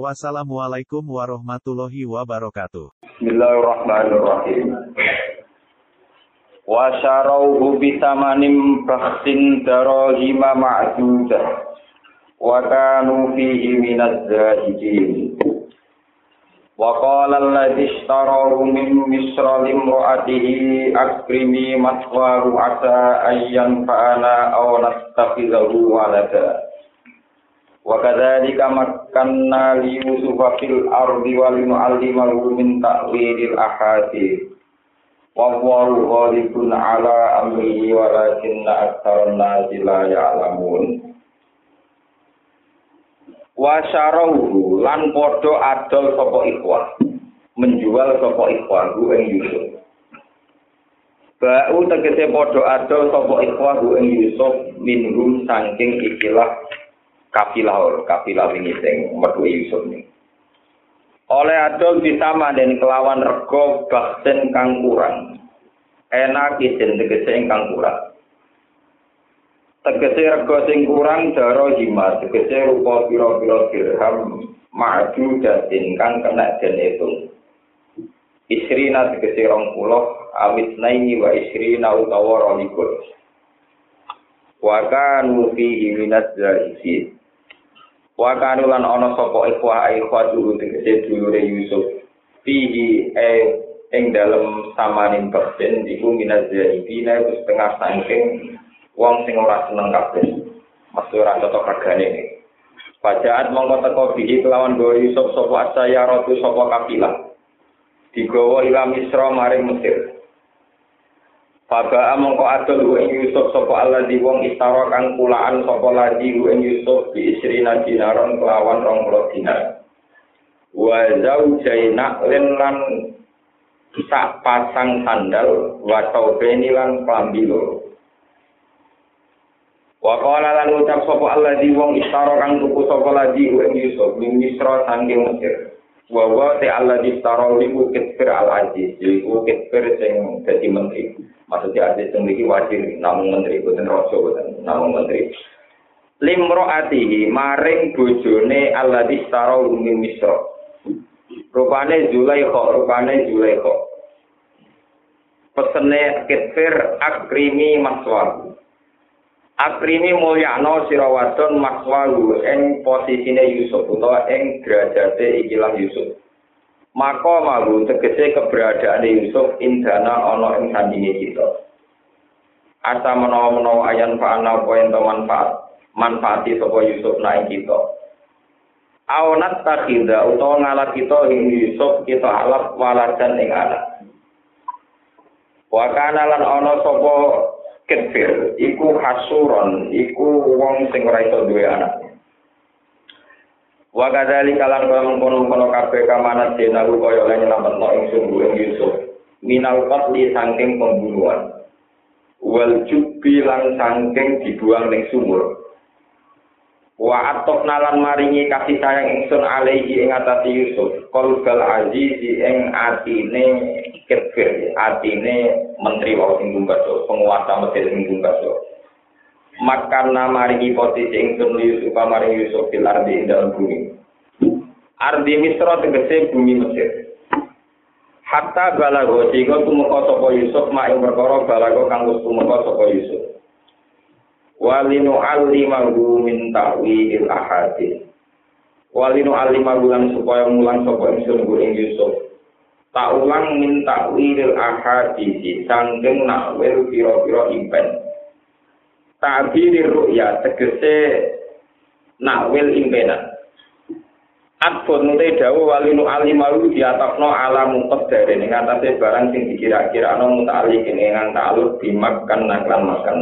Wassalamualaikum warahmatullahi wabarakatuh. Bismillahirrahmanirrahim. Wa syarauhu bitamanim bakhsin darahima ma'dudah. Wa kanu fihi minaz zahidin. Wa qala alladhi ishtarahu min misra limra'atihi akrimi maswaru asa ayyan fa'ana aw nastakhidhahu walada. Wa kadzalika makanna li Yusufa fil ardi wa linu'allimahu min ta'wilil ahadits. Wa wallahu ghalibun ala amrihi walakinna aktsarun nasi la ya'lamun. Wa syarahu lan padha adol sapa Ikhwan Menjual sapa Ikhwan ku ing Yusuf. Ba'u tegese padha adol sapa ikhwah ing Yusuf minhum saking ikilah kafilah kafilah ini sing metu Yusuf ini. Oleh adol ditama dan kelawan rego baksen kang kurang. Enak isin tegese ingkang kurang. Tegese rego sing kurang daro hima tegese rupa pira-pira dirham maju datin kang kena den itu. Isrina tegese rong puluh awit naini wa isrina utawa rolikur. Wa kanu fihi minaz zahidin. Wa kanu lan ana sapa ikhwah ikhwah dulu tegese dulure Yusuf. Fihi e ing dalem samaning persen iku minaz zaidina itu setengah saking wong sing ora seneng kabeh. Mesti ora cocok regane. Pajaat mongko teko bihi kelawan go Yusuf sapa asaya ratu sapa kapilah. Digawa ila Misra maring Mesir. Faba mongko adol hu ing Yusuf sapa Allah di wong istara kang kulaan sapa lagi hu ing Yusuf bi isrina dinaron kelawan 20 dinar. Wa zaujaina lan sak pasang sandal wa taubeni lan klambi loro. Wa qala lan ucap sapa Allah di wong istara kang tuku sapa lagi hu ing Yusuf min Misra saking Mesir. Wa wa te Allah di istara liku kitfir al aziz, liku kitfir sing dadi menteri. maksudnya adik sendiri wajib namun menteri bukan rojo bukan namun menteri. Limro atihi maring bojone Allah di staro rumi rupane julai rupane julai kok pesene kitfir akrimi maswalu akrimi mulyano sirawadon maswalu ing posisine Yusuf utawa ing derajate ikilah Yusuf. Maka mahu tegese keberadaan Yusuf indana ana ing sandinge kita. Asa menawa-menawa ayan fa'ana apa ento manfaat, manfaati sapa Yusuf naik kita. Awanat takhida utawa ngalat kita ing Yusuf kita alaf waladan ing anak. Wa kana lan ana sapa kefir iku hasuron iku wong sing ora iso duwe anak. Wa kadzali kalan kaya mengkono-kono kabeh kamanat denahu kaya lan nyelametno ing sungguh ing Yusuf. Minal qatli saking pembunuhan. Wal jubbi lan saking dibuang ning sumur. Wa atok nalan maringi kasih sayang ingsun alaihi ing atase Yusuf. Qalbal azizi ing atine kefir, atine menteri wau sing penguasa Mesir sing bungkaso. makan maringi posisi ingsun Yusuf maring Yusuf fil ardi ing dalam bumi. Ardi Misra tegese bumi Mesir. Hatta balago sehingga tumeka sapa Yusuf mak ing perkara balago kang wis tumeka sapa Yusuf. Walinu alimahu min ta'wil ahadith. Walinu alimahu lan supaya mulang sapa ingsun ing Yusuf. Tak ulang min ta'wil ahadith sangking nakwil pira-pira impen. ta'bir ru'ya tegese nawil impenan Adpun te dawu walinu alimaru diatakno ala mungkot dari ini ngatasi barang sing dikira-kira anu muta'ali kini ngang ta'alu dimakan naklan makan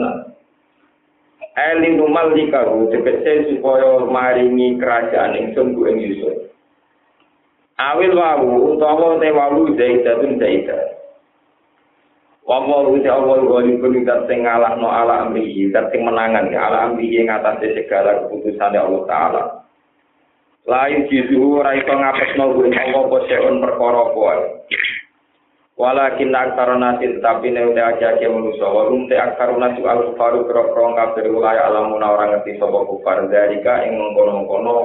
Elinu malikahu dikese supaya maringi kerajaan yang sungguh yang yusuf. Awil wawu utawa te wawu zaidatun zaidat. Wamol uti awal gori pun ingat sing ngalahno ala amri ingat sing menangan ala amri ingat ngatasi segala keputusan Allah Taala. Lain jisuhu rai ngapesno no gue ngomong boseon perkoro kuat. Walakin aksara nasi tetapi ne udah aja aja manusia. Walum te aksara nasi alu faru kro kro ngap dari ulai alamun orang ngerti sobo kufar dari ka ing mengkono mengkono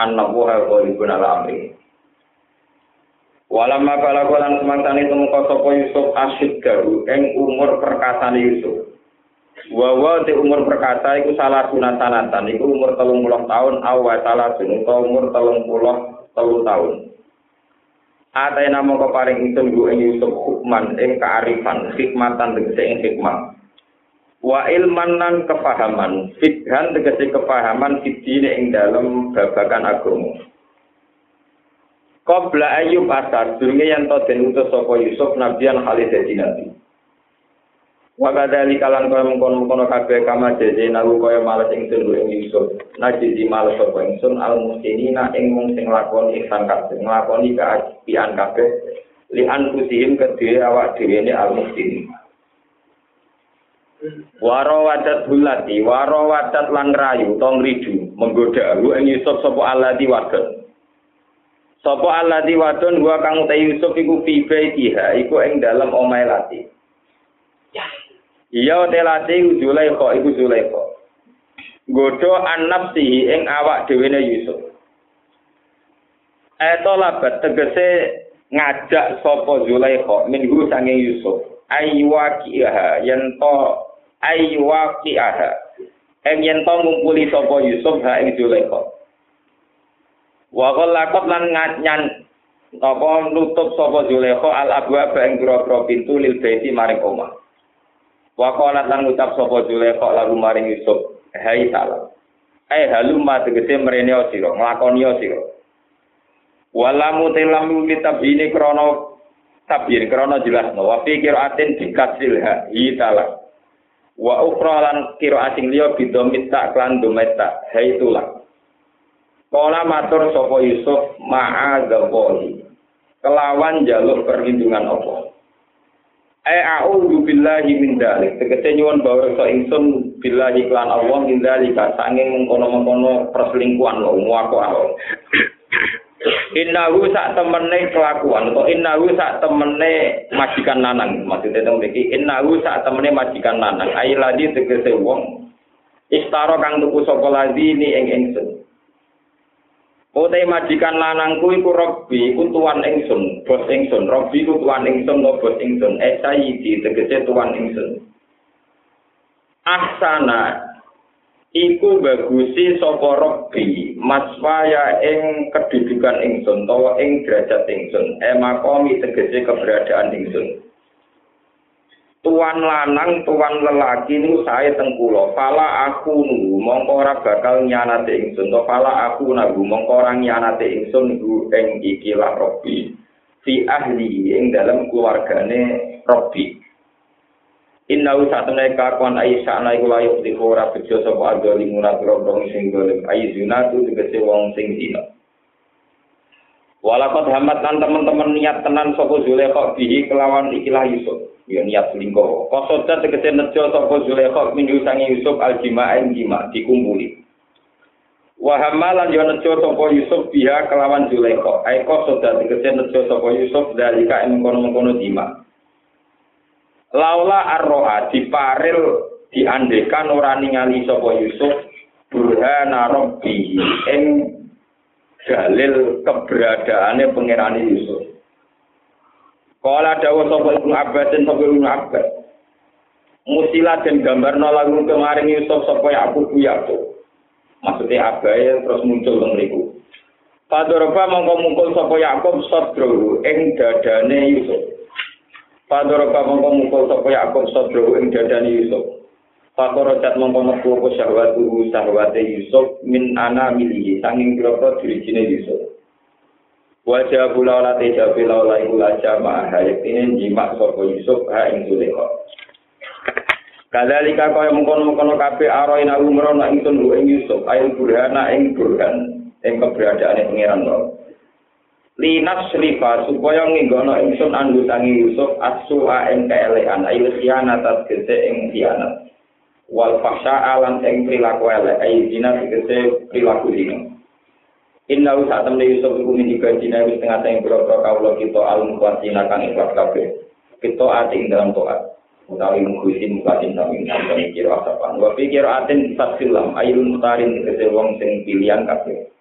an nabuha gori pun ala amri. Walamma bala lan semangtane tumeka sapa Yusuf asyid garu ing umur perkasane Yusuf. Wa wa te umur perkasa iku salah sunatan iku umur 30 tahun awa salah utawa umur 30 telu tahun. Ate namo paring ingsun ing Yusuf hukman ing kearifan, hikmatan tegese ing hikmah. Wa ilman lan kepahaman, fikhan tegese kepahaman fitine ing dalem babakan agama. Qabla ayub asar, durunge yang to den utus sapa Yusuf nabian khalid dadi nabi. Wa kadali kalan kaya mengkono-mengkono kabeh kama jeje nalu kaya males ingsun ing Yusuf. Najidi males sapa ingsun al muslimina ing mung sing lakoni ihsan kabeh, nglakoni kaapian kabeh li anfusihim kedhe awak dhewe ne al muslimin. Waro wadat bulati, waro wadat lan rayu, tong ridu, menggoda, lu ing Yusuf sapa aladi wadat. Sopo Allah di wadon gua kang utai Yusuf iku fi baitiha iku ing dalam omahe lati. Iya te lati Zulaikha iku Zulaikha. Godho anap sihi ing awak dhewe Yusuf. Eto labat tegese ngajak sapa Zulaikha minggu sange Yusuf. Ayywaqiha yen to ayywaqiha. Eng yen to ngumpuli sapa Yusuf ha ing Zulaikha. Wa qallaqat lan nyan apa nutup sapa Zulekha al abwa ing pira pintu lil baiti maring omah. Wa lan ngucap sapa Zulekha lalu maring Yusuf, "Hai salam." Eh haluma tegese mrene sira, nglakoni sira. Walamu telamu litabini krono tabir krono jelas. Wa fi qiraatin dikasil ha hitala. Wa ukhra lan qiraat sing liya bidomit tak klan dometa haitulah. Kala matur sapa Yusuf ma'adzallahi. Kelawan jaluk perlindungan Allah. Ai a'udzu billahi min dzalik. Tegese nyuwun bawreksa ingsun billahi klan Allah min dzalika sanging mengkono-mengkono perselingkuhan lho muako Allah. Innahu sak temene kelakuan atau innahu sak temene majikan lanang maksudnya teng mriki innahu sak temene majikan lanang ai ladi tegese wong istara kang tuku sapa ladi ni ing ingsun Ote majikan lanangku iku Robbi, iku tuan ingsun, bos ingsun. Robbi iku tuan ingsun, no bos ingsun. Eh sayidi, tegese tuan ingsun. Ahsana, iku bagusi sopo Robbi, maswaya ing kedudukan ingsun, tawa ing derajat ingsun. Eh makomi tegese keberadaan ingsun. Tuan lanang tuan lelaki niku sae teng kula. Pala aku nu mongko ora bakal nyanate ingsun. To pala aku nagu mongko ora nyanate ingsun niku ing iki lah robi fi ahli ing dalam keluargane robi Inna usatune kakuan Aisyah ana iku layu di ora bejo sapa agali munat robrong sing golem Aisyuna tu tegese wong sing dina. Walakot hamat teman-teman niat tenan sapa Zulekha bihi kelawan ikilah Yusuf ya niat selingkuh. Kosoda tegese nejo sapa Zulaikha minggu sangi Yusuf aljima'in jima dikumpuli. Wa hamalan yo nejo sapa Yusuf biha kelawan Zulaikha. Ai kosoda tegese nejo sapa Yusuf dalika ing kono-kono jima. Laula arroha diparil diandekan ora ningali sapa Yusuf burhana rabbi ing dalil keberadaane pangerane Yusuf. Kala dawa sapa Ibnu Abbas sapa Ibnu Abbas. Musila dan gambar lagu kemarin Yusuf sapa Yakub Yakub. Maksudnya abai terus muncul teng mriku. Padoroba mongko mungkul sapa Yakub sadru ing dadane Yusuf. Padoroba mongko mungkul sapa Yakub sadru ing dadane Yusuf. Fakoro cat mongko metu apa syahwatu syahwate Yusuf min ana milihi sanging kira-kira dirijine Yusuf. Wajah pula olah teja pula olah iku laja hayat ini jimak sopo Yusuf ha ing Zulekha. Kadalika kaya mengkono-mengkono kabeh aroin aku merono ingsun lu ing Yusuf ayo burhana ing burhan ing keberadaane pangeran lo. linas rifa supaya nginggono ingsun andu tangi Yusuf asu ing keelekan ayo khianat tegese ing khianat wal fahsya alam ing perilaku elek ayo dina tegese perilaku dina Inna saat temen Yusuf iku minjika dina wis tengah tengah boro-boro kawula kita alum kuatina kang ikhlas kabeh kita ati ing dalam toat utawi mukhisin mukatin sami sampeyan kira asapan wa pikir atin fasilam ayun mutarin tegese wong sing pilihan kabeh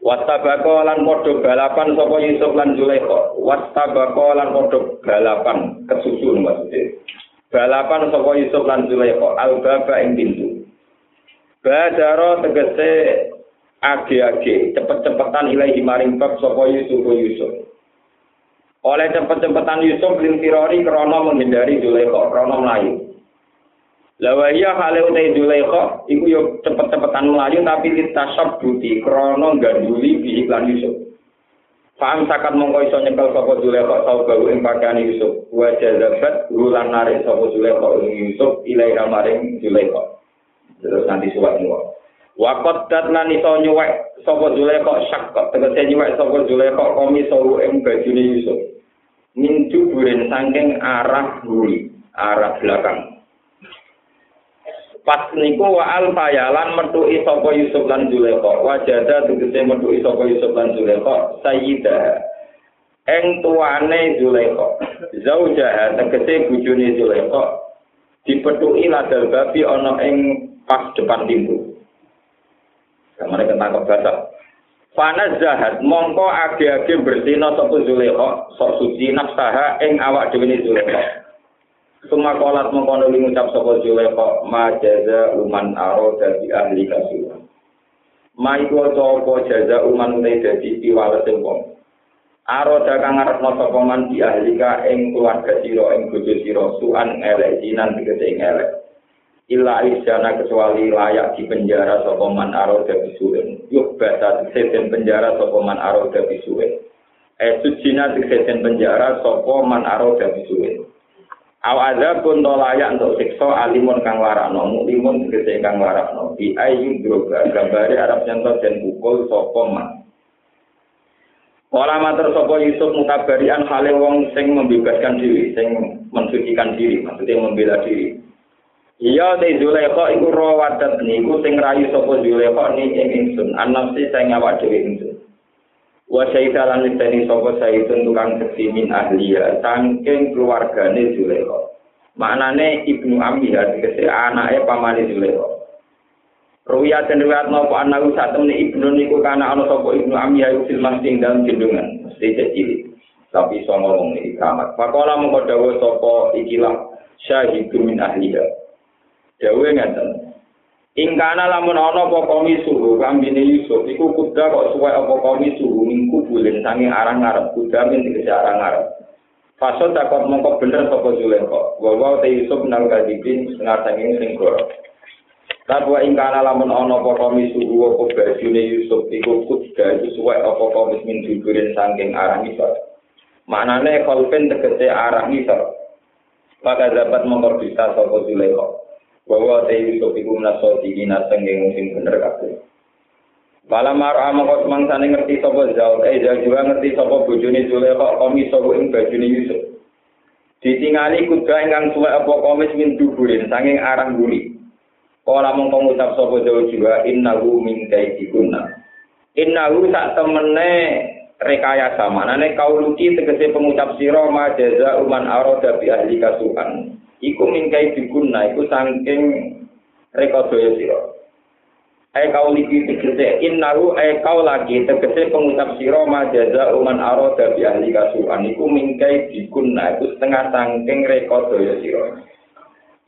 Wastabako lan padha balapan sapa Yusuf lan Zulaikha. Wastabako lan padha balapan kesusun maksudnya. Balapan sapa Yusuf lan Zulaikha al-baba ing pintu. Badaro tegese age-age cepet-cepetan ilahi maring bab sapa Yusuf Yusuf. Oleh cepet-cepetan Yusuf lintirori krana menghindari Zulaikha, krana melayu. Lawa iya hale utai Zulaikha iku yo cepet-cepetan melayu tapi ditasab buti krana ganduli bi iklan Yusuf. Faham sakat mongko iso nyekel sapa Zulaikha tau gawe ing pakaian Yusuf. Wa jazabat ulan narik sapa Zulaikha Yusuf ilai maring Zulaikha. Terus nanti suwat niwa. Wa qaddat lan iso nyuwek sapa Zulaikha syakot tegese nyuwek sapa Zulaikha komi sawu ing bajune Yusuf. Min juburin saking arah buri, arah belakang. pas niku wa al fayalan metuki sapa Yusuf lan Zulaikha. Wajada tegese metuki sapa Yusuf lan Zulaikha sayyida. Eng tuane Zulaikha. Zaujaha tegese bojone Zulaikha. Dipetuki ladal babi ana ing pas depan pintu kamare ketangkep basak Fana zahat mongko age-age bersina sapa Zulaikha sok suci nafsaha ing awak dhewe Zulaikha Suma kolat mengkono ngucap sapa Zulaikha ma jaza uman aro dadi ahli kasuwa. Ma iku apa jaza uman utai dadi piwales wong. Aro dagang ngarepno sapa man di ahli ing keluarga sira ing bojo sira suan elek jinan tegese ing elek. Illa isjana kecuali layak di penjara sapa man aro dadi suwen. Yuk bata seten penjara sapa man aro dadi suwen. Eh sujina seten penjara sapa man aro dadi suwen. Awadza pun layak untuk siksa alimun kang warakno, mulimun tegese kang warakno. Bi ayu droga gambare Arab nyentuh dan pukul sapa man. Kala matur sapa Yusuf mutabarian hale wong sing membebaskan diri, sing mensucikan diri, maksudnya membela diri. Iya te Zulaikha iku rawadat niku sing rayu sapa Zulaikha ni ing ingsun, anafsi sing awak dhewe ingsun. wa syaita lan niteni sapa saitun tukang seksi min ahliya saking keluargane Zulaikha maknane ibnu Amiyah dikese anake pamane Zulaikha Ruya dan riwayat nopo anaku saat temen ibnu niku kana ana sapa ibnu Amiyah iku film sing dalam gendungan mesti cilik. Tapi iso ngomong iki kamat pakola mengko dawuh sapa ikilah syahidu min ahliya dawuh ngaten Ingkana lamun ana apa komi suhu kambine Yusuf iku kuda kok suwe apa komi suhu minggu bulan sange arang ngarep kuda min dikece arang ngarep. Fasod takut mongko bener sapa Zulaikha. Wa wa te Yusuf nang kadipin setengah sanging sing goro. Tapi ingkana lamun ana apa komi suhu apa bajune Yusuf iku kuda iku suwe apa komi min dudurin sanging arang isor. Maknane kolpen tegese arang isor. Maka dapat mongko bisa sapa Zulaikha. Bahwa te Yusuf iku menaso dikina sengge sing bener kabeh. Malam marah mongko semangsane ngerti sapa Zaul, eh Zaul juga ngerti sapa bojone Zulaikha komis sapa ing bajune Yusuf. Ditingali kuda ingkang suwe apa komis min duburin sanging arang guli. Kala mongko ngucap sapa Zaul juga innahu min kaidikunna. Innahu sak temene rekayasa manane kauluki tegese pengucap sira ma jaza uman arada bi ahli kasuhan. Iku mingkai diguna iku saking rekodaya sira. Ai kau lagi tegese innahu ai kau lagi tegese pengucap sira majaza uman arada bi ahli kasuhan iku mingkai diguna iku setengah saking rekodaya sira.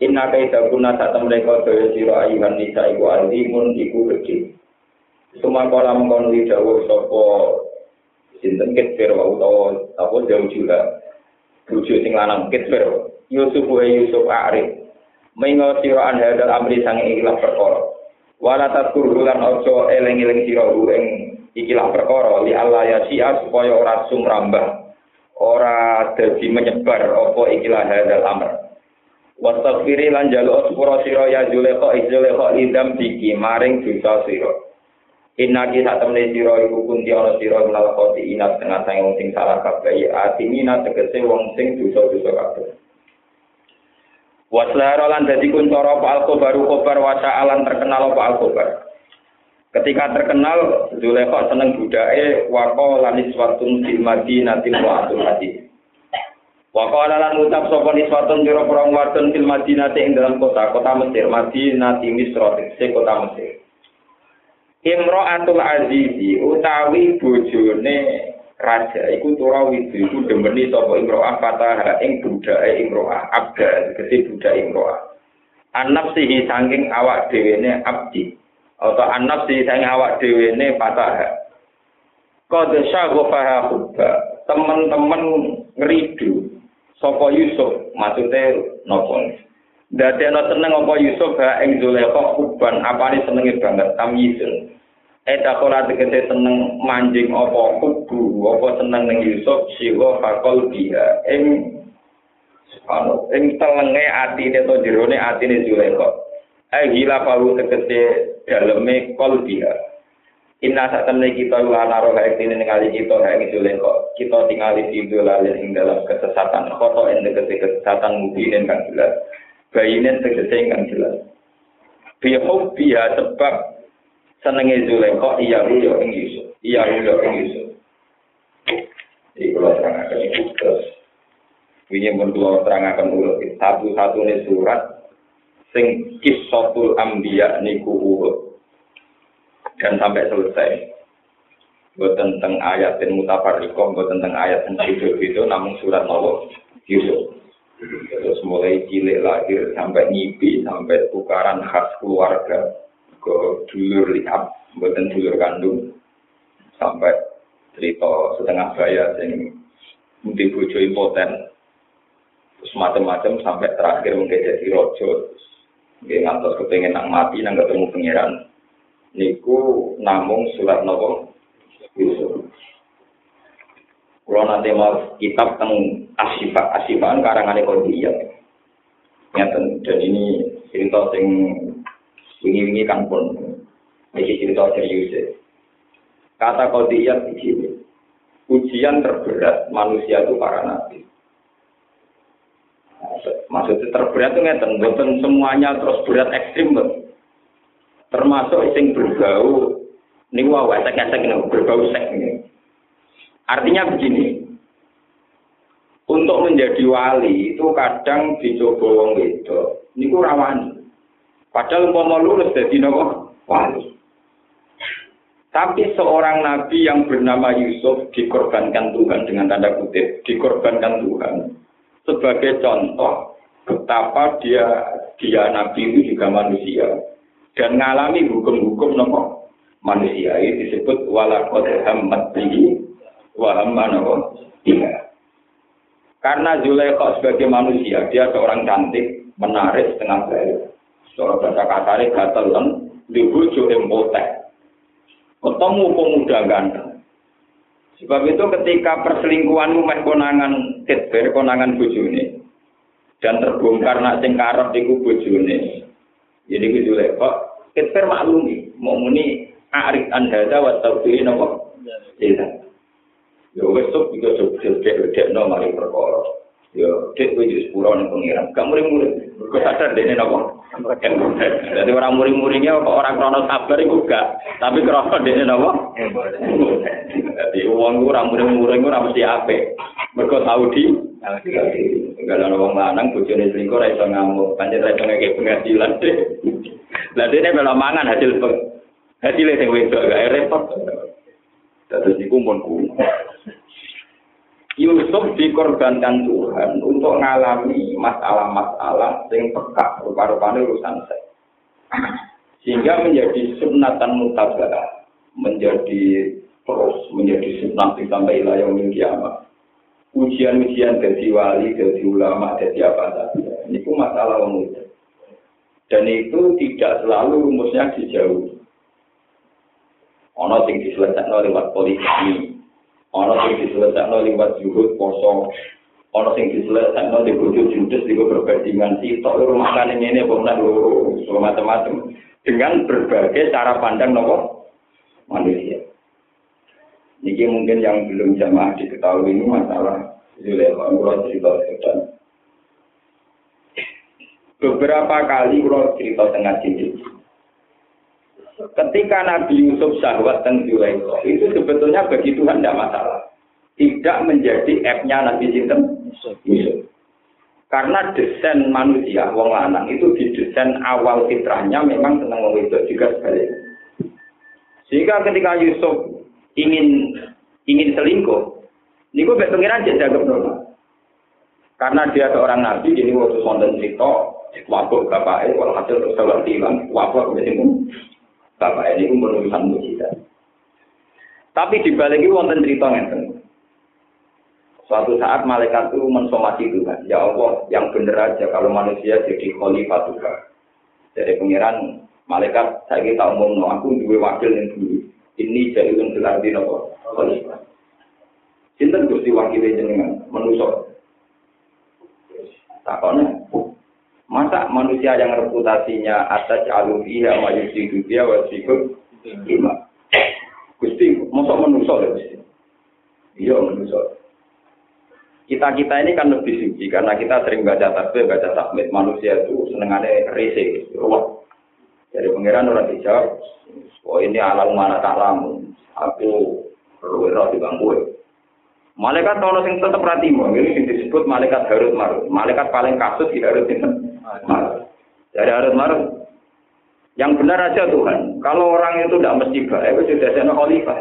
Inna kaita kuna sak tem rekodaya sira ayuhan nisa iku alimun iku gede Suma kala mengkono dawuh sapa sinten ketfir wa utawa apa jauh juga. Bojo sing lanang ketfir Yusuf wa Yusuf Arif. Mengo sira an hadal amri sang ikilah perkara. Wala taskur lan aja eling-eling sira ing ikilah perkara li Allah ya sia supaya ora sumrambah. Ora dadi menyebar apa ikilah hadal amr. Wastaghfiri lan jaluk sepura sira ya Zulaikha Zulaikha idam diki maring dosa sira. Inna ki sak temne sira iku kunti ana sira menawa koti inat tengah sang wong sing salah kabeh atimina tegese wong sing dosa-dosa kabeh. Waslahara lan dadi kuncoro apa alkobaru kobar wasa alan terkenal apa alkobar. Ketika terkenal, Zulekha seneng budake wako lanis watun fil madinatil wa'atul hadis. Wako lan ngucap sapa niswatun jero perang wadon fil madinati ing dalam kota, kota Mesir, Madinati Misra, kota Mesir. Imro'atul Azizi utawi bojone raja iku tura widu iku demeni sapa Imro'ah fatah ing budake Imro'ah abda tegese budak Imro'ah. Anap sihi saking awak dhewene abdi atau anap sihi saking awak dhewene fatah. Qad syaghafaha hubba teman-teman ngridu sapa Yusuf maksudnya nopo Dadi ana seneng apa Yusuf ha ing Zulaikha kuban apane senenge banget tamyizun. Eta kola tegese seneng manjing apa kubu apa seneng ning Yusuf siwa fakol dia ing anu ing telenge atine to jerone atine Zulaikha. Ai gila palu tegese daleme kol dia. Inna saat temen kita wa naro kayak ini ningali kita kayak gitu lengko. Kita tinggal di lalu ing dalam kesesatan. Koto yang kesesatan mungkin kan jelas. bayinen tegese ingkang jelas. Bi hubbiha sebab senenge Zulaikha iya ruyo ing Yusuf. Iya ruyo ing Yusuf. Iki kula terangaken iki terus. Wingi mun kula terangaken ulo satu-satune surat sing kisatul ambiya niku urut dan sampai selesai. Buat tentang ayat dan mutafarikoh, buat tentang ayat dan hidup itu, namun surat Nabi Yusuf. Terus mulai cilik lahir sampai nyipi, sampai tukaran khas keluarga ke dulur lihat, buatan dulur kandung, sampai cerita setengah bayar yang mungkin bojo impoten, terus macam-macam sampai terakhir mungkin jadi rojo, dia ngantos kepengen nak mati, nang ketemu pangeran. Niku namung surat nopo. Kalau nanti mau kitab tentang asifat asifaan karangan kodiyat. Nyata dan ini cerita sing wingi-wingi kan pun ini cerita serius ya. Kata kodiyat di sini. Ujian terberat manusia itu para nabi. Maksudnya terberat itu ngeten, semuanya terus berat ekstrim, termasuk sing berbau, ini wah, esek-esek ini berbau sek ini. Artinya begini, untuk menjadi wali itu kadang dicoba wong itu, niku rawani. Padahal mau lulus jadi nopo wali. Tapi seorang nabi yang bernama Yusuf dikorbankan Tuhan dengan tanda kutip, dikorbankan Tuhan sebagai contoh betapa dia dia nabi itu juga manusia dan mengalami hukum-hukum nopo manusia ini disebut walakot hamad bihi wahamma nopo tiga. Karena Zulaikha sebagai manusia, dia seorang cantik, menarik, setengah baik. Seorang bahasa kasarnya gatel kan, dibujuk empotek. Ketemu pemuda ganteng. Sebab itu ketika perselingkuhanmu meh konangan ketber, konangan bojone, dan terbongkar nak sing karep iku bojone. Jadi ku Zulaikha, ketber maklumi, mau muni arik andada wa tawfiri nopo. Iya. Ya wis sok juga sok dek no mari perkara. Ya dek kowe wis pura ning pengiran. Gak muring-muring. Kok sadar dene napa? Jadi orang muring-muringnya kok orang krono sabar iku gak. Tapi krono dene napa? Jadi wong ora muring-muring ora mesti apik. Mergo tau di Enggak ada orang lanang, bojone selingkuh, ra iso ngamuk, pancen ra iso ngeke penghasilan. Lah dene melo mangan hasil hasilnya sing wedok gak repot. Terus iku pun Yusuf dikorbankan Tuhan untuk mengalami masalah-masalah yang peka rupa-rupanya urusan saya. Sehingga menjadi sunatan mutabara, menjadi terus menjadi sunat sampai wilayah kiamat. Ujian-ujian dari wali, dari ulama, dari apa saja. Ini pun masalah umum. Dan itu tidak selalu rumusnya dijauh. Ono sing diselesaikan lewat politik Ono sing diselesaikan lewat juhud poso. Ono sing diselesaikan di bojo judes di perbandingan si tok rumah kan ini apa loro macam-macam dengan berbagai cara pandang nopo manusia. Ini mungkin yang belum jamaah diketahui ini masalah Zulekha. Kalau cerita sedang. Beberapa kali kalau cerita tengah cincin. Ketika Nabi Yusuf syahwat dan Zulekha, itu sebetulnya bagi Tuhan tidak masalah. Tidak menjadi app-nya Nabi Sinten Yusuf. Karena desain manusia, wong lanang itu di desain awal fitrahnya memang senang wong itu juga sebaliknya. Sehingga ketika Yusuf ingin ingin selingkuh, ini gue pengiran jadi normal. Karena dia seorang nabi, jadi waktu sonten cerita, wabuk bapaknya, kalau hasil terus hilang, wabuk menjadi bapak ini pun penulisan mujizat. Tapi dibalik itu wonten cerita ngeten. Suatu saat malaikat itu mensomasi Tuhan. Ya Allah, yang benar aja kalau manusia jadi khalifah Tuhan. Jadi pengiran malaikat saya kita umum no, aku dua wakil yang dulu. Ini jadi yang berarti nopo khalifah. Sinten gusti wakil jenengan menusuk. Takone masa manusia yang reputasinya atas alufiha wa yusidu dia wa sikut lima. Gusti, masa menusuk ya Gusti? Iya menusuk kita-kita ini kan lebih suci karena kita sering baca tasbih, baca tahmid manusia itu senengannya rese, ruwet. Jadi pangeran orang dijawab, oh ini alam mana tak lamu, aku perlu di bangku. Malaikat tahu sing tetap ratimu, ini disebut malaikat Harut Marut. Malaikat paling kasus di Harut itu Marut. Dari Marut, yang benar aja Tuhan. Kalau orang itu tidak mesti baik, itu sudah saya khalifah.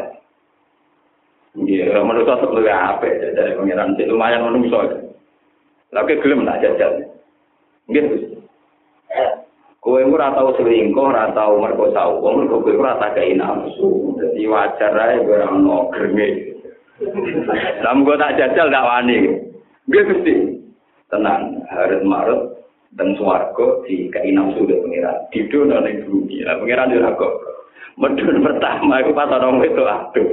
Iya, menurut saya lebih apa ya dari pengiran itu lumayan menurut Tapi gelem lah jajal. Gitu. Kowe ora tau selingkuh, ora tau merkosa wong, mergo kowe ora tak kei nafsu. Dadi wajar ae ora ono grenge. Lah mugo tak jajal tak wani. Nggih Gusti. Tenang, harus marut dan swarga di kei nafsu de pengiran. Didono ning bumi. Lah pengiran yo kok. Medun pertama itu pas orang itu aduh.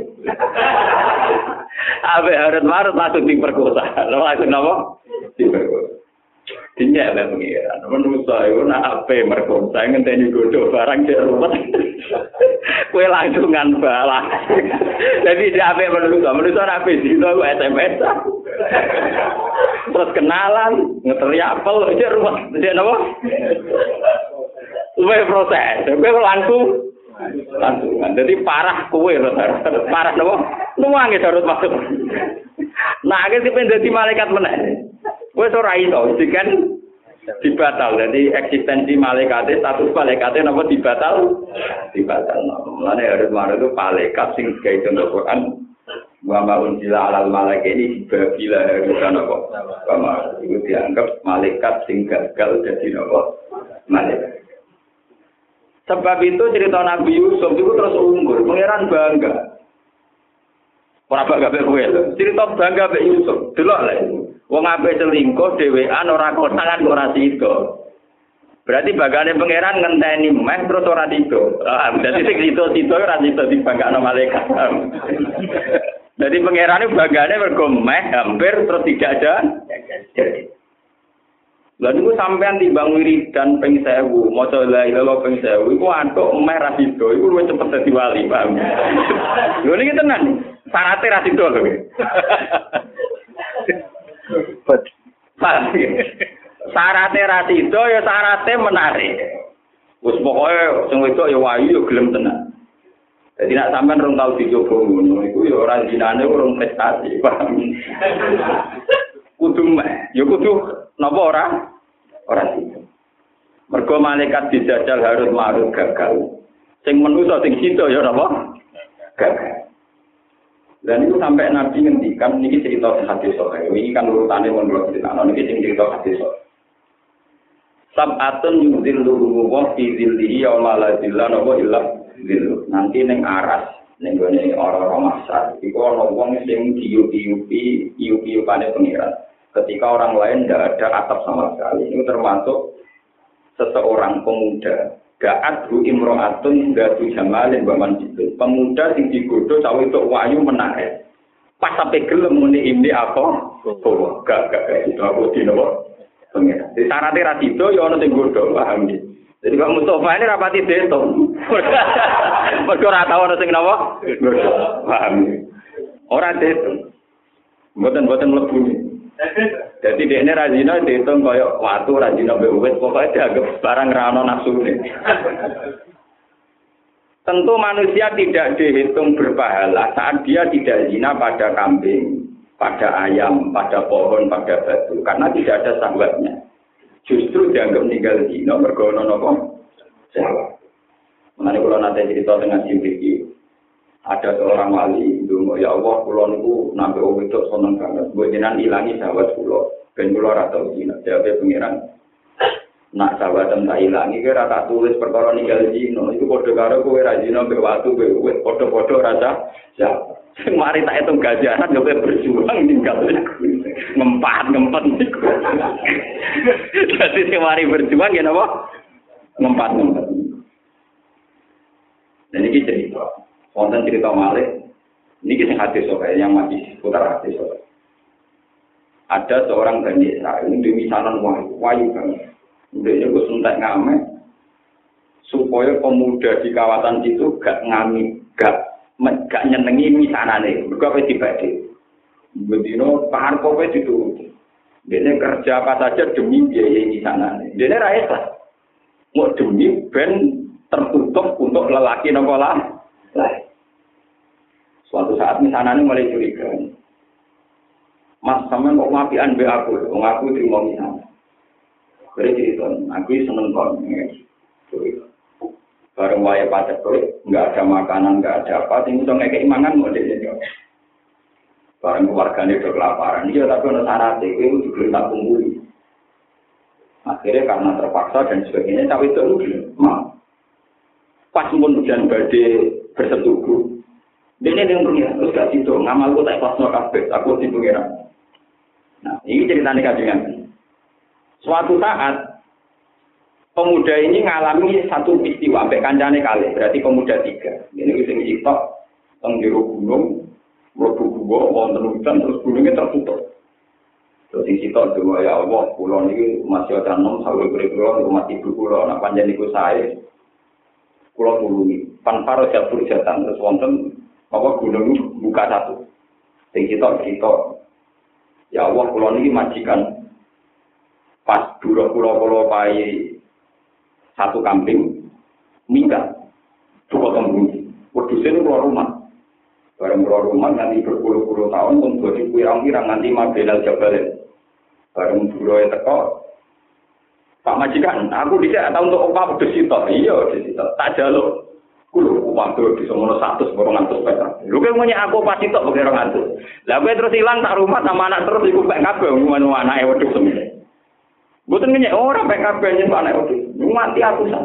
Abe harus marut langsung diperkosa. Langsung apa? Diperkosa. Dinyak lah pengiran. Menurut itu nak apa merkosa. Ngenteni godoh barang di rumah. Kue langsung kan balas. Jadi dia saya apa sih? Itu aku SMS. Terus kenalan. Ngeteri apel. Dia rumah. Dia apa? Kue proses. Kue langsung. Lantungan. Jadi parah kue, parah nopo. Nuangi harus masuk. Nah, akhirnya si pendeti malaikat mana? Kue ora iso, kan dibatal. Jadi eksistensi malaikatnya, status malaikatnya nopo dibatal, dibatal. Mulane harus marah itu malaikat sing sebagai contoh Quran. Wa unjila alal malaikat ini babila harusan nopo. Wa itu dianggap malaikat sing gagal jadi nopo malaikat. Sebab itu cerita Nabi Yusuf itu terus unggul, pangeran bangga. Ora bangga be kowe Cerita bangga be Yusuf. Delok lek. Wong ape selingkuh dhewean ora konangan ora sida. Berarti bagane pangeran ngenteni meh terus ora tido. Ah, dadi sing sida-sida ora sida dibanggakno malaikat. Jadi pangeran itu bagane mergo meh hampir terus tidak ada. Lah niku sampean timbang wiridan ping 1000, maca la ilaha ping 1000, iku antuk emeh ra sida, iku luwih cepet dadi wali, paham. Lho niki tenan. Sarate ra sida lho. Sarate ra sida ya sarate menarik. Wis pokoke sing wedok ya wayu ya gelem tenan. Jadi nak sampean rong tau dicoba ngono iku ya ora jinane urung prestasi, paham. kudu meh, ya kudu napa ora? Ora sida. Mergo malaikat dijajal harus marut gagal. Sing manusa sing sida ya napa? Gagal. Dan itu sampai Nabi ngendikan niki cerita hadis sahih. Ini kan urutane mun kula cerita. Niki sing cerita hadis sahih. Sab'atun yudhilluhu wa fi dhillihi yawma la dhilla illa dhillu. Nanti ning aras ning gone ora-ora masar iku ana wong sing diupi-upi iup-iupane pengiran ketika orang lain tidak ada atap sama sekali. Ini termasuk seseorang pemuda. Ga'at hu imro'atun gatu jamalin baman itu. Pemuda sing digodo cawe itu wayu menarik. Pas sampai gelem muni ini apa? Oh, gak gak itu aku di nopo. Pengira. Di syaratnya rasido ya orang sing godo paham gitu. Jadi Pak Mustafa ini rapati deto. Mergo ora tau ana sing napa? Paham. Ora deto. Mboten-mboten mlebu. Jadi dia ini rajina dihitung kaya watu rajina bewet pokoknya dianggap barang rano nafsu Tentu manusia tidak dihitung berpahala saat dia tidak zina pada kambing, pada ayam, pada pohon, pada batu, karena tidak ada sahabatnya. Justru dianggap meninggal zina bergono nopo? Sahabat. Mengenai kalau nanti cerita dengan Jibril, ada seorang wali dulu ya Allah pulau niku nabi wong itu seneng banget gue jenengan ilangi sahabat pulau ben pulau rata zina jawabnya pengiran nak sahabat tak ilangi kira tak tulis perkara ninggal zina itu kode karo kowe ra zina mbek watu kowe padha-padha rasa ya mari tak itu gajaran yo berjuang ninggal ngempat ngempet jadi mari berjuang ya napa ngempat ngempet dan ini cerita Wonten cerita Malik, ini kisah hadis soal yang masih putar hadis soal. Ada seorang Bani Israel ini demi saran wahyu, wahyu banget. Dia gue suntek ngamen supaya pemuda di kawasan itu gak ngami, gak gak nyenengi misanane. Mereka apa dibagi. Bedino pahar kowe itu. Dia kerja apa saja demi biaya misanane. Dia rakyat Mau demi ben tertutup untuk lelaki nopolah lain. Suatu saat misalnya ini mulai curiga. Mas sama kok ngapian be aku, kok aku terima misalnya. Beri cerita, aku seneng kon. Bareng waya pacet nggak ada makanan, nggak ada apa, tinggal kayak imangan mau dia Bareng keluarganya udah kelaparan, iya tapi ada syarat, itu juga tak kumpuli. Akhirnya karena terpaksa dan sebagainya, tapi itu lu mau. Pas pun hujan badai bersetubuh. Ini yang punya, terus gak situ, ngamalku tak pas kabeh, aku di pengiran. Nah, ini ceritanya kajian. Suatu saat, pemuda ini ngalami satu peristiwa, sampai kancane kali, berarti pemuda tiga. Ini sitok, teng jero gunung, mlebu gua, wonten hujan, terus gunungnya tertutup. Terus sing sitok dua ya Allah, pulau ini masih ada enam, sampai beri-beri, rumah ibu pulau, nah panjang itu saya, pulau tulungi. Panparo jabur jatan terus wonten apa gunung buka satu. Sing kita kita ya Allah pulau ini majikan pas dura pulau pulau pai satu kambing minggat coba tembus wedusnya keluar rumah bareng keluar rumah nanti berpuluh-puluh tahun untuk pirang-pirang nanti mabelal jabalin bareng dura teko Pak Majikan, aku tidak tahu untuk apa wedus itu. Iya, itu. Tak jaluk. Kulo waktu di semono satu seborong ngantuk petra. Lu kan punya aku pasti tok pakai orang ngantuk. Lah gue terus hilang tak rumah sama anak terus iku pek kabeh ngono anake wedhus semene. Boten ngenyek ora pek kabeh nyen anak wedhus. Mati aku sa.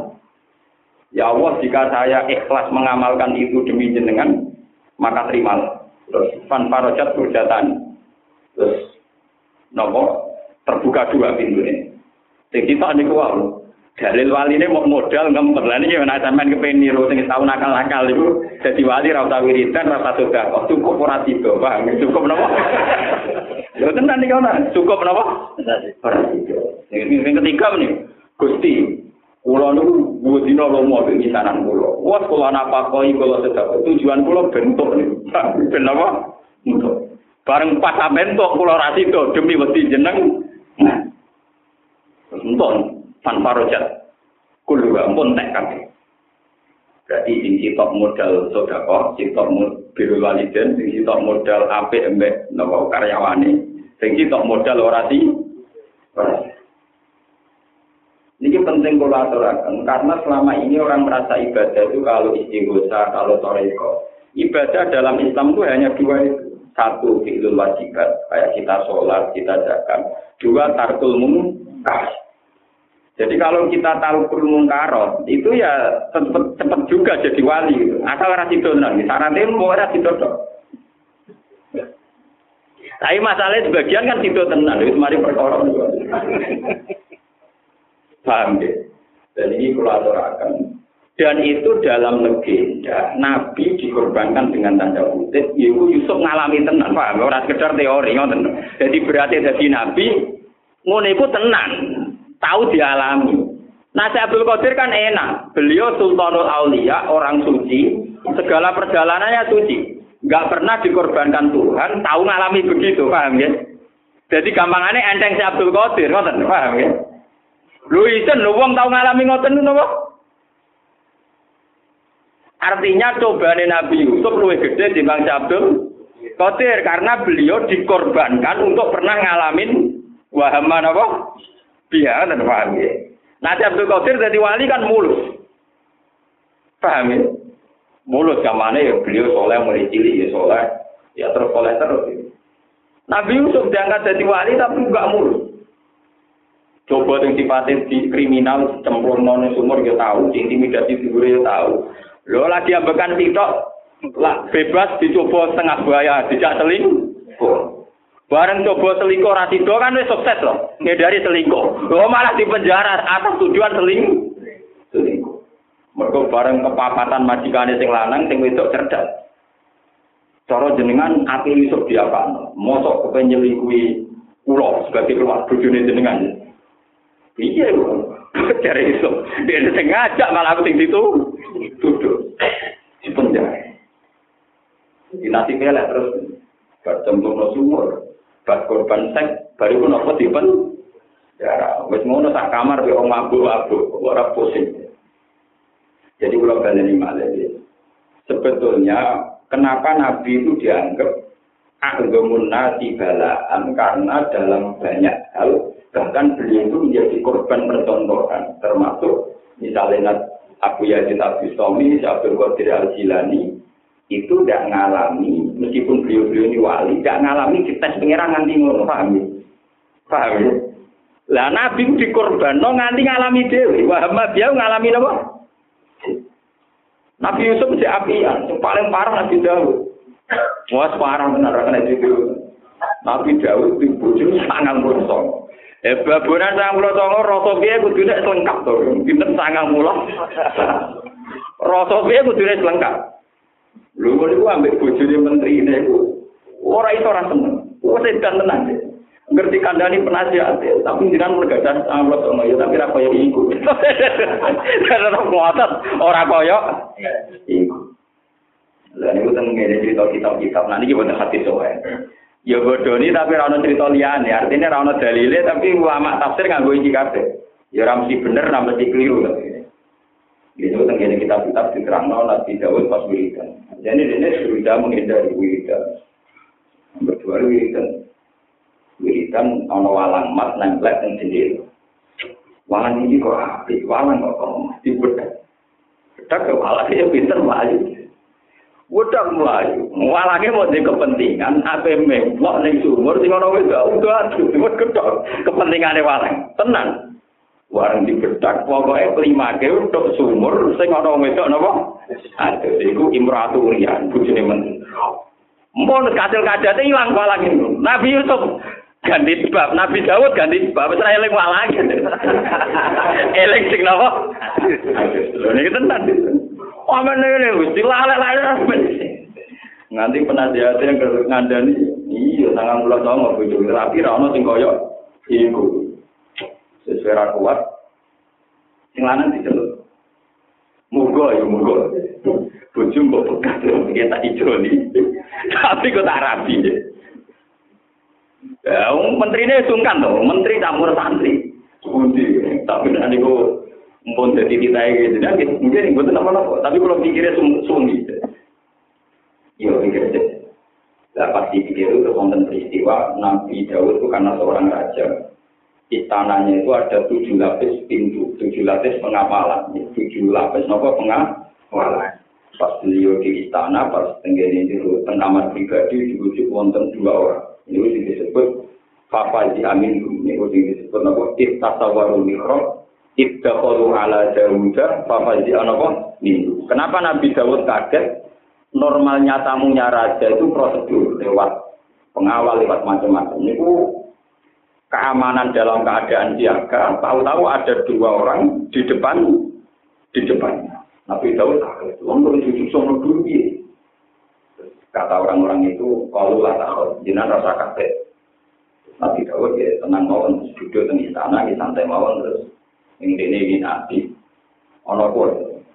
Ya Allah, jika saya ikhlas mengamalkan itu demi jenengan, maka terimalah. Terus fan parojat berjatan. Terus nopo? Terbuka dua pintu ini. Sing kita niku wae. Dalil wali ini mau modal ngempet lah ini gimana sampean kepengen niru sing tahu nakal-nakal itu jadi wali rasa wiridan rasa sudah. Kok cukup ora tiba bang? Cukup napa Lho tenan iki ana cukup napa ora tiba. Yang ketiga nih Gusti kula niku dina lomo ing misanan kula. Wes kula napa koi kula sedap. Tujuan kula bentuk niku. Ben apa? Untuk bareng pas bentuk kula ra demi wedi jeneng. Nah. Untuk tanpa rojat kulu ampun tek kabeh. Berarti sing sitok modal sedekah sitok biru waliden sing sitok modal apik embek napa karyawane. Sing sitok modal orasi ini penting kalau aturakan karena selama ini orang merasa ibadah itu kalau istighosa, kalau toreko. Ibadah dalam Islam itu hanya dua itu. Satu, fi'lul wajibat, kayak kita sholat, kita zakat. Dua, tarkul mungkar, jadi kalau kita tahu mungkarot, itu ya cepet, cepet juga jadi wali. Gitu. Asal rasi donan, syaratnya mau rasi dodo. Tapi masalahnya sebagian kan tidak tenang, itu mari perkara. Paham ya? Dan ini kolaborasi. Dan itu dalam legenda, Nabi dikorbankan dengan tanda kutip, Ibu Yusuf ngalami tenang, paham? Orang sekedar teori, ngoten. Jadi berarti jadi Nabi, ngono itu tenang tahu dialami. Nah, Abdul Qadir kan enak. Beliau Sultanul Aulia, orang suci, segala perjalanannya suci. Gak pernah dikorbankan Tuhan, tahu ngalami begitu, paham ya? Jadi gampangannya enteng si Abdul Qadir, ngoten, paham ya? Lu isen, lu wong tahu ngalami ngoten napa? Artinya cobaan Nabi Yusuf lebih gede di Bang Abdul Qadir karena beliau dikorbankan untuk pernah ngalamin wahaman apa? Biar dan paham ya? Nanti Abdul Qadir jadi wali kan mulus. Paham ya? Mulus zamane ya beliau soleh mulai cilik ya soleh. Ya terus soleh terus. Ya. Nabi Yusuf diangkat jadi wali tapi enggak mulus. Coba yang sifatnya di kriminal, cemplung non sumur ya tahu, intimidasi figur ya tahu. Lo lagi ambekan tiktok, lah bebas dicoba setengah buaya, tidak seling. Bareng coba selingkuh rasido kan wis sukses loh. Ngedari selingkuh. Lo malah di penjara atas tujuan seling. Mereka bareng kepapatan majikane sing lanang sing wedok cerdas. Cara jenengan api Yusuf diapakno? Mosok kepen nyelingkuhi kula sebagai keluar bojone jenengan. Iya, cari Yusuf. Dia sing ngajak malah aku sing situ duduk di penjara. Di nasi terus bertemu sumur. Bas korban seks, baru pun apa dipen? Ya, wis ngono sak kamar be wong mabuk-mabuk, ora pusing. Jadi kalau baleni malih Sebetulnya kenapa Nabi itu dianggap aghamun nasi balaan karena dalam banyak hal bahkan beliau itu menjadi korban percontohan termasuk misalnya Abu Yazid Abu Somi, Abdul Qadir Al Jilani itu tidak ngalami, meskipun beliau-beliau ini wali, tidak ngalami dites pengiran nganti ngono, paham ya? Paham ya? Lah Nabi dikorban, no nganti ngalami dewi, Muhammad dia ngalami apa? Nabi Yusuf si apian, yang paling parah Nabi Daud. Wah parah benar kan itu. Nabi Daud itu bujur sangat bersong. Eh baburan sang mulo songo rasa piye kudune lengkap to. Pinten sangang mulo. Rasa piye kudune lengkap. Lho kok niku ambek bojone menteri niku ora iso ora seneng. Wes edan tenan. Ngerti kandani penasihat, tapi jangan mergadah Allah sama ya, tapi ra koyo iku. Karena kuatat ora koyo iku. Lah niku teng ngene cerita kitab-kitab. Nah niki boten hati soe. Ya bodoni tapi ra ono cerita liyane, artinya ra ono dalile tapi ulama tafsir nganggo iki kabeh. Ya ora mesti bener, ora mesti keliru. Itu tenggine kitab-kitab diterang Nabi Dawud pas wiridan. Jadi ini sudah menghindari wiridan. Berdua wiridan. Wiridan ono walang mat nempel yang sendiri. Walang ini kok api, walang kok kok di bedak. Bedak ke walang ya pinter melayu. Bedak melayu. Walangnya mau di kepentingan, apa memblok ning sumur, sing ono wis udah aduh, gedok kepentingannya walang. Tenang. warang dibedak pokoke klimake untuk sumur sing ana wedok napa aduh iku imratu urian bojone men Mpun kasil kadate ilang walang itu. Nabi Yusuf ganti bab, Nabi Dawud ganti bab, wis ra eling walang. eling sing napa? Lho niki tenan. Amen ngene wis dilalek-lalek nganti penasihat yang ngandani iya sangat mulut sama bojo rapi ra ono sing koyo iku. Sesuai kuat. Sing lanang diceluk mugo ya mugo. Bojo mbok bekas ya tak ijoni. Tapi kok tak rapi ya. Menterinya sungkan tuh menteri campur santri. Budi, tapi nanti kok mpun jadi kita gitu, nah mungkin gue tuh nama tapi kalau pikirnya sung sunggi, iya pikirnya, lah pasti pikir itu konten peristiwa Nabi Daud itu karena seorang raja, istananya itu ada tujuh lapis pintu, tujuh lapis pengapalan, tujuh lapis nopo pengapalan. Pas beliau di istana, pas tenggene itu pengamat pribadi dibujuk wonten dua orang. Ini disebut Papa di Amin, ini disebut nopo Ibtasawaru Mikro, Ibtasawaru ala Dawuda, Papa di Anopo Nindu. Kenapa Nabi Dawud kaget? Normalnya tamunya raja itu prosedur lewat pengawal lewat macam-macam. Ini keamanan dalam keadaan siaga, tahu-tahu ada dua orang di depan di depan. Nabi Daud kaget, wong cucu sono dulu Kata orang-orang itu, kalau lah tahu, jinan rasa kaget. Nabi Daud ya tenang mawon, duduk di istana, di santai mawon terus Ini ini nabi. Ono pun.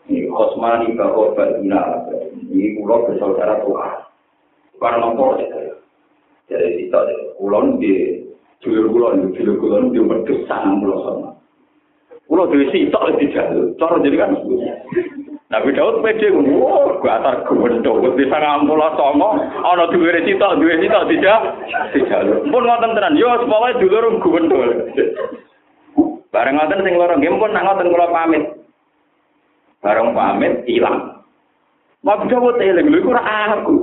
Ini Osmani bahwa Baduna. Ini pulau bersaudara tua. Karena apa? Jadi kita kulon di dulur kulon, dulur kulon di wedus sangat pulau sama. Pulau di sitok di jalur. Cara jadi kan Nabi Daud pede wah gua atar gendong di sangang pulau songo ana duwe sitok duwe sitok tidak tidak pun ngoten tenan yo sepoke dulur gendol bareng ngoten sing loro nggih pun nak ngoten kula pamit. Bareng pamit ilang. Nabi Daud eling lho iku aku.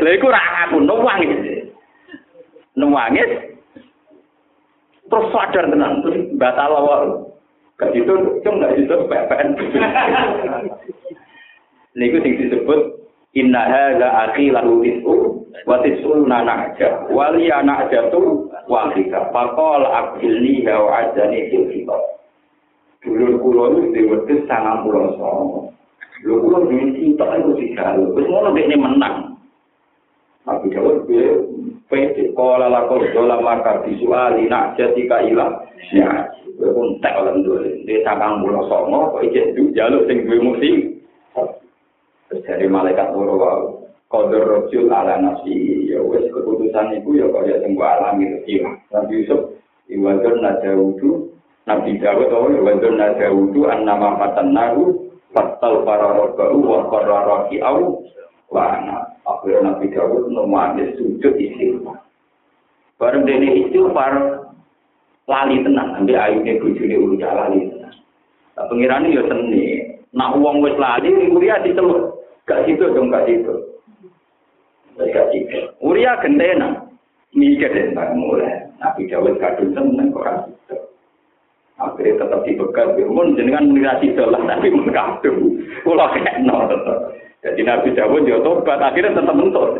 Lha iku ora aku nuwangis nuwangis terus sadar tenan terus batal awal Gak itu, cung gak itu PPN. Niku sing disebut inna hadza akhi lahu rizqu wa tisuna na'ja wa li na'jatu wahika. Pakol abdili hawa aja nih fil kita dulu kulo itu diwetu sangat pulau song dulu kulo ini kita itu sih kalau besok lo menang. Tapi jawab dia pede. Kola lakol jola maka disuali nak jadi kaila ya gue pun tak dulu dia sangat pulau song kok ijen tuh jalur sing gue mesti. Dari malaikat nurul kodur rojul ala nafsi ya wes keputusan itu ya kaya sing alami itu Nabi Yusuf iwadur nadawudu. Nabi Dawud oh iwadur nadawudu an nama fatannahu fatal para robba'u wa qarra raki'au wa ana. Akhirnya Nabi Dawud nomane sujud istighfar. Bareng dene istighfar lali tenang ambil ayune bojone urusan lali tenang nah, pengirane ya seni. Nak uang wis lali Uria diceluk gak situ dong gak situ Uria gentena. Mikir tentang mulai. Nabi Dawud kadung seneng kok situ akhirnya tetap dibegal mun jenengan menirasi dolah tapi mun kadung kula kena jadi Nabi Dawud ya tobat. Akhirnya tetap mentok.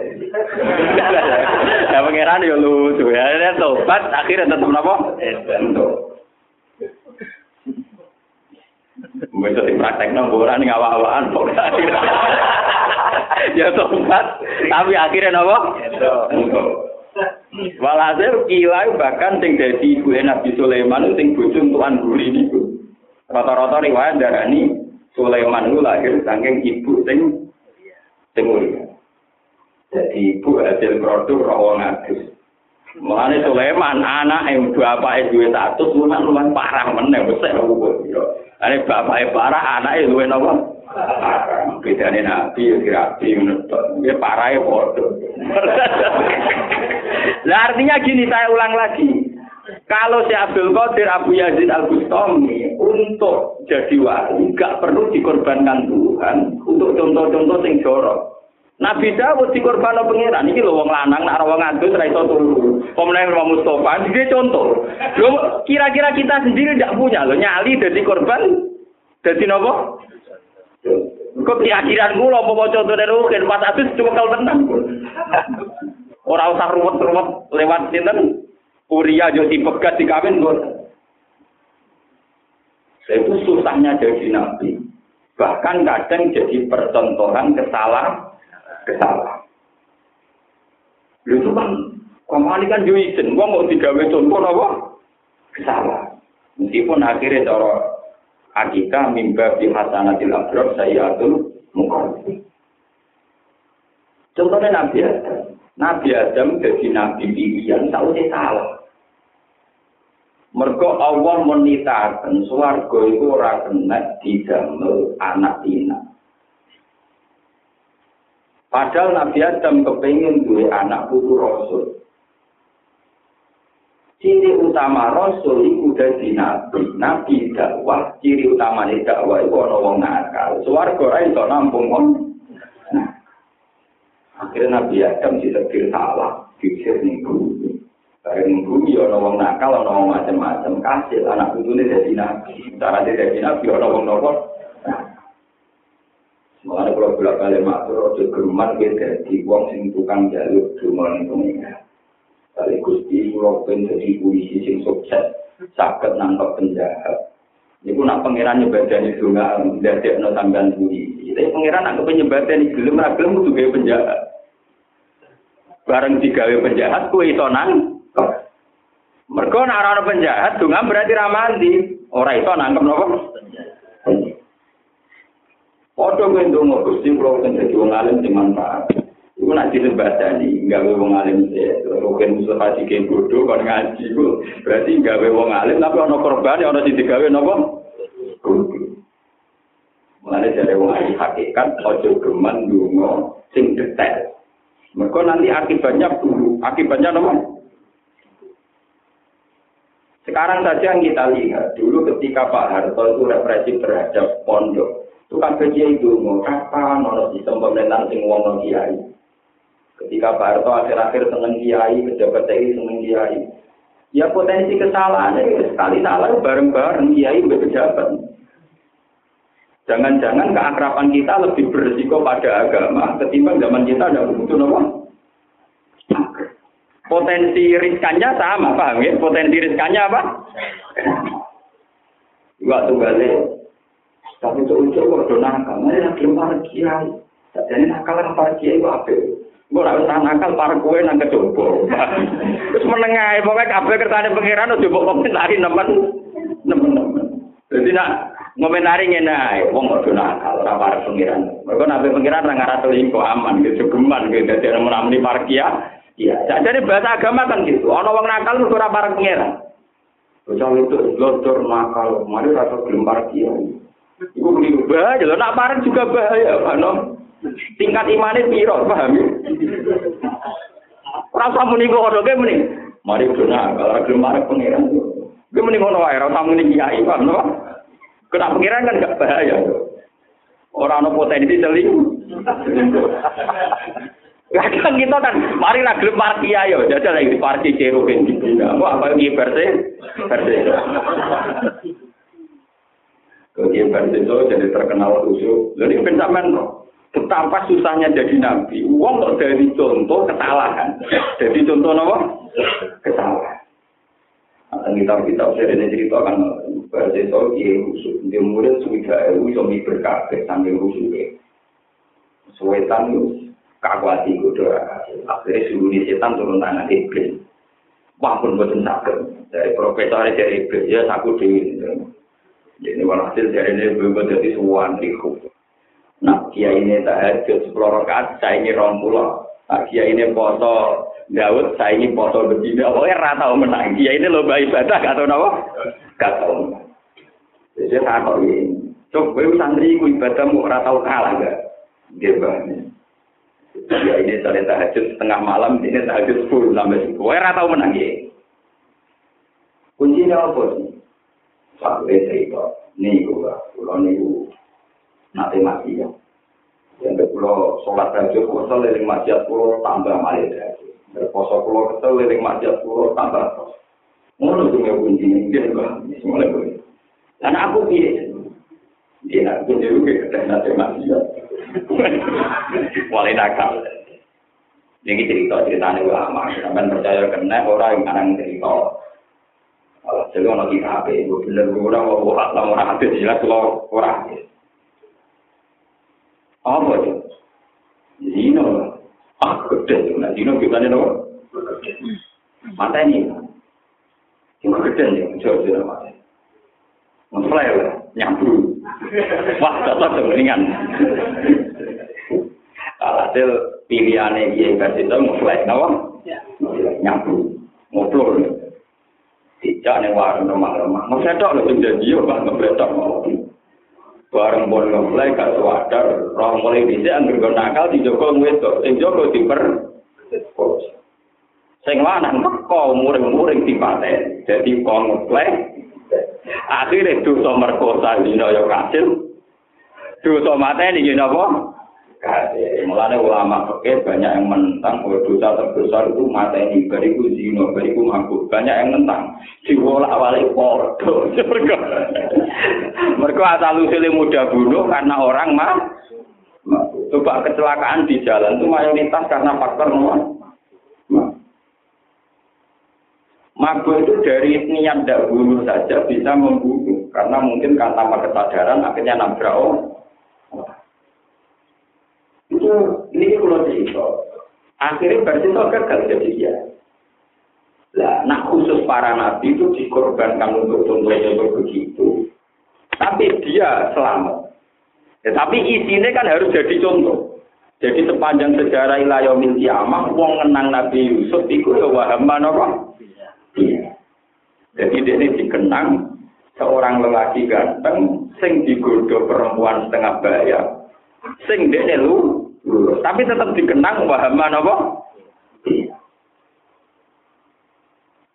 Nah, pangeran ya lucu. Ya. Dia tobat, akhirnya tetap apa? Entuk. Bisa dipraktek nang boran ngawak-awakan Ya tobat, tapi akhirnya apa? Walhasil kilau bahkan sing dadi ibu Nabi Sulaiman sing bojo tuan guri niku. Rata-rata riwayat darani Sulaiman itu lahir saking ibu sing sing Jadi ibu hasil produk rawon ngadus. Mulane Sulaiman anak yang bapak duwe status lumayan lumayan parah meneh besar hukum. Ane bapak parah anak nopo? Parah. Bedane nabi ya kirapi menurut dia parah ya bodoh. Nah artinya gini saya ulang lagi. Kalau si Abdul Qadir Abu Yazid Al Bustami untuk jadi wali nggak perlu dikorbankan Tuhan untuk contoh-contoh sing jorok. Nabi Dawud dikorban pengiran iki lho wong lanang nak wong ngadus ora iso turu. Pemenang Imam Mustofa iki contoh. Kira-kira kita sendiri tidak punya lho nyali dadi korban dadi napa? Kok keyakinan kula apa contoh dari rukin pas adus cuma kalau tenang. Ora usah ruwet-ruwet lewat sinten Uria yo dipegat dikawin kok. Itu susahnya jadi nabi. Bahkan kadang jadi percontohan kesalahan kesalahan. Itu kan, kamu kan juga izin, gua mau digawe contoh apa? Kesalahan. Meskipun akhirnya cara akikah mimba di hasanatil abrar saya atur mukallaf. Contohnya Nabi Adam. Nabi Adam jadi Nabi pilihan, tahu dia salah. Mergo Allah menitakan suarga itu ora kena didamel anak tina. Padahal Nabi Adam kepingin duwe anak putu Rasul. Ciri utama Rasul itu dadi nabi. Nabi dakwah, ciri utama dakwah itu ana wong nakal. Swarga ora iso nampung wong. Nah. Akhirnya Nabi Adam ditegur salah, pikir ning bumi. Bareng bumi ana wong nakal, ana wong macam-macam. Kasih anak putune dadi nabi. Cara dadi nabi ana wong nopo? Mengenai kalau bolak balik matur, ojo geruman beda di wong sing tukang jaluk geruman itu. Kali gusti kalau pun jadi polisi sing sukses, sakit nangkep penjahat. Ini pun nak pangeran nyebadan itu nggak dari no sampean polisi. Tapi pangeran nak penyebadan itu gelem ragilem kudu gawe penjahat. Bareng digawe penjahat kue itu nang. Mergo nek ana penjahat donga berarti ra mandi. Ora iso nangkep napa? Padha kowe ndonga Gusti kula kan dadi wong alim sing manfaat. Iku nak disembadani, gawe wong alim. Rukin Mustafa Dike bodoh kon ngaji ku. Berarti gawe wong alim tapi ana korban ana sing digawe napa? Mulane dari wong alim hakikat ojo geman ndonga sing detail. Mereka nanti akibatnya dulu, akibatnya apa? Sekarang saja yang kita lihat, dulu ketika Pak Harto itu represif terhadap pondok, itu kan kerja itu mau kapan ono sistem pemerintahan sing wong kiai. Ketika Pak Harto akhir-akhir seneng kiai, pejabat TNI seneng kiai. Ya potensi kesalahan itu sekali salah bareng-bareng kiai pejabat. Jangan-jangan keakraban kita lebih berisiko pada agama ketimbang zaman kita ada butuh nopo potensi riskannya sama, paham ya? Potensi riskannya apa? Juga tunggalnya. Tapi itu ujuk kok do nakal, ini lagi para kiai. Jadi nakal yang para kiai itu apa? Gue gak usah nakal para kue nang kecoba. Terus menengah, pokoknya kabel kertanya pengiran udah bawa komentari nemen, nemen nemen. Jadi nak ngomentari ngene ae, wong do nakal ora para pengiran. Mergo nabi pengiran ra ngarah selingkuh aman, gitu geman, gitu dadi nemen-nemen para kiai. Iya, jadi bahasa agama kan gitu. Ono wong nakal mergo ora pareng pangeran. Bocah itu lodor nakal, mari rasa gelem. Iku beli bahaya, lho nak pareng juga bahaya, Pak Tingkat imannya piro, paham ya? Ora usah muni kok ono muni. Mari dona kalau gelem pareng pangeran. Gue mending ngono wae, ora usah muni kiai, paham no? Kena pangeran kan gak bahaya. Orang ono potensi seling. Kadang kita kan, mari lah gelem parki ayo, jajal lagi parki kan gitu. Wah, apa ini versi? Versi. Kemudian itu jadi terkenal khusyuk. Jadi pencaman betapa susahnya jadi nabi. Uang kok dari contoh kesalahan. Jadi contoh apa? Kesalahan. Nah, kitab-kitab saya ini cerita kan versi itu dia khusyuk. Dia murid sudah ewu, suami berkabeh sambil khusyuk. Suwetan itu kakwati kudu akhirnya suruh setan turun tangan iblis wah pun sakit dari profesor dari iblis ya aku di ini walhasil dari ini berubah jadi suwan nah kia ini tak ada sepuluh rakaat saya ini rong pulau nah kia ini foto Daud saya ini foto betina pokoknya rata menang. Kia ini lomba ibadah tau nama gak tau jadi tak tahu ini coba santri ibadah mau rata kalah gak? Dia banyak Ya ini saya tahajud setengah malam, ini tahajud sepuluh sampai sepuluh. Wah, ratau menang ya. Kuncinya apa sih? Sampai cerita, nih nih gua, nanti mati ya. Yang pulau sholat tahajud, puasa liling masjid pulau tambah malah tahajud. Berposo pulau kesel liling masjid pulau tambah pos. Ngono tuh nggak kuncinya, dia juga mulai gue. Dan aku biasa, dia nak kunci juga, dan nanti masjid. Mulai nakal. Ini cerita ceritanya ulama. Sampai percaya kena orang yang kadang cerita. Jadi orang kita apa itu bener orang orang orang orang hati jelas kalau orang apa itu? Zino. Ah, gede. Nah, Zino gimana itu? Mata ini. Cuma gede nih, mencoba Zino mata. Nge-flare, nyambu. Wah, tetap kemeringan. Alhasil, pilihannya dia yang kasih tau nge-flare, kenapa? Nyambu. Ngoplor. Tidak, ini warung rumah-rumah. Nge-flare tau, lho, jenjajio, bahan nge-flare. Bareng pun ngeflash gak sadar. Orang mulai bisa anggur nakal di Joko ngwedo, sing Joko diper. Sing lanang kok muring-muring di paten. Jadi kok ngeflash akhirnya dosa merkosa dina yo kasil dosa mateni yo napa kasih mulane ulama fikih banyak yang menentang bahwa dosa terbesar itu mateni bariku zina bariku mabuk banyak yang menentang diwolak walik podo mergo mergo asal usule mudah bunuh karena orang mah coba kecelakaan di jalan itu mayoritas karena faktor nomor Mabuk itu dari niat tidak bunuh saja bisa membunuh. Karena mungkin karena kesadaran akhirnya nabrak orang. Ini kalau cerita. Akhirnya berarti itu gagal jadi dia. Lah, nak khusus para nabi itu dikorbankan untuk contoh-contoh begitu. Tapi dia selamat. Ya, tapi isinya kan harus jadi contoh. Jadi sepanjang sejarah ilayomil kiamah, wong ngenang Nabi Yusuf itu ya wahaman apa? Iya. Jadi ini dikenang seorang lelaki ganteng, sing digoda perempuan setengah bayar, sing dia lu, tapi tetap dikenang wahaman apa?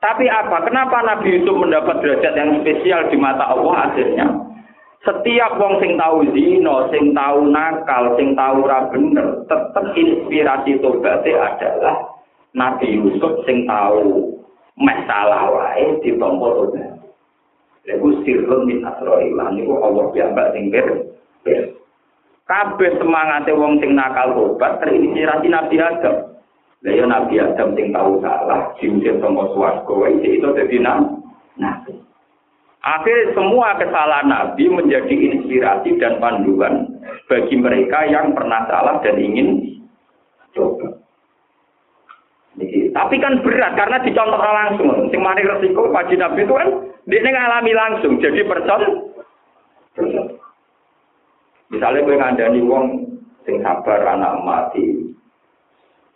Tapi apa? Kenapa Nabi Yusuf mendapat derajat yang spesial di mata Allah akhirnya? Setiap wong sing tahu zino, sing tahu nakal, sing tahu ra bener, tetap inspirasi tobaté adalah Nabi Yusuf sing tahu masalah wae ditompo tobat. Lagu sirrun min asroilah Allah piyambak sing ber. Kabeh semangate wong sing nakal tobat terinspirasi Nabi Adam. Lah ya Nabi Adam sing tahu salah, diusir sama swarga wae itu dadi nabi. Akhirnya semua kesalahan Nabi menjadi inspirasi dan panduan bagi mereka yang pernah salah dan ingin coba. Tapi kan berat karena dicontoh langsung. Sing mari resiko wajib Nabi itu kan dia ngalami langsung. Jadi percon. Misalnya gue ngandani wong sing sabar anak mati,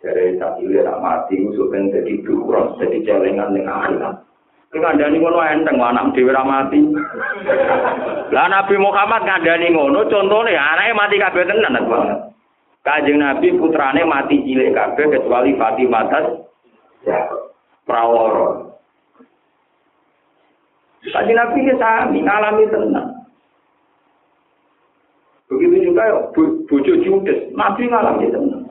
dari sapi lihat mati, musuh ben jadi duros, jadi celengan dengan akhirat. Ngandani ngono enteng anak dhewe ra mati. Lah Nabi Muhammad ngandani ngono contone anake mati kabeh tenan banget. Kanjeng Nabi putrane mati cilik kabeh kecuali Fatimah tas ya, prawara. Kanjeng Nabi sami ngalami tenan. Juga bojo Judes, Nabi ngalami tenan.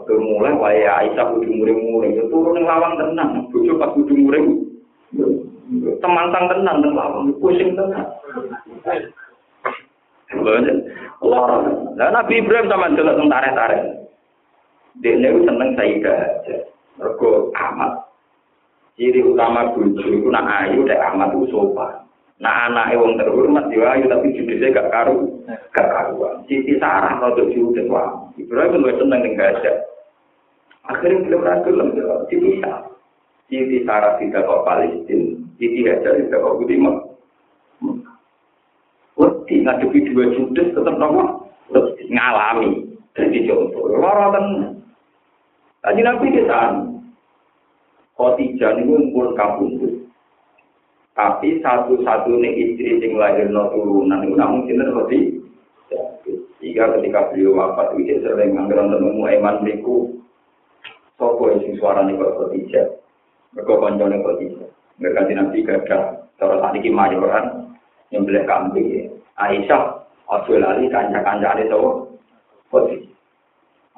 Oke mulai wae Aisyah kudu muring-muring, ya turun ning lawang tenang, bojo pas kudu muring. Temantang tenang ning lawang, pusing tenang. Allah, lah Nabi Ibrahim sama teng tarik-tarik. Dene seneng Sayyidah aja. Mergo amat. Ciri utama bojo iku nak ayu dek amat ku sopan. Nah anake wong terhormat yo ayu tapi judise gak karu, gak karuan. Siti Sarah rada judes wae. Ibrahim luwih seneng ning gajah. Akhirnya belum ragu lagi, dipisah. Siti Sarah tidak kok Palestina, Siti Hajar tidak kok Budi Wedi ngadepi dua judes tetap nopo ngalami jadi contoh. Lorotan. Tadi nabi kita Khotijah ini pun kabundut. Tapi satu-satunya istri yang lahir no turunan itu namun kita seperti jika ketika beliau wafat itu sering anggaran temu eman berikut Sopo yang sing suara nih kok Khadijah. Mereka koncone Khadijah. Mereka di nabi gagal. Cara saat ini mayoran yang beli kambing. Aisyah, ojo lali kanca-kanca itu. Khadijah.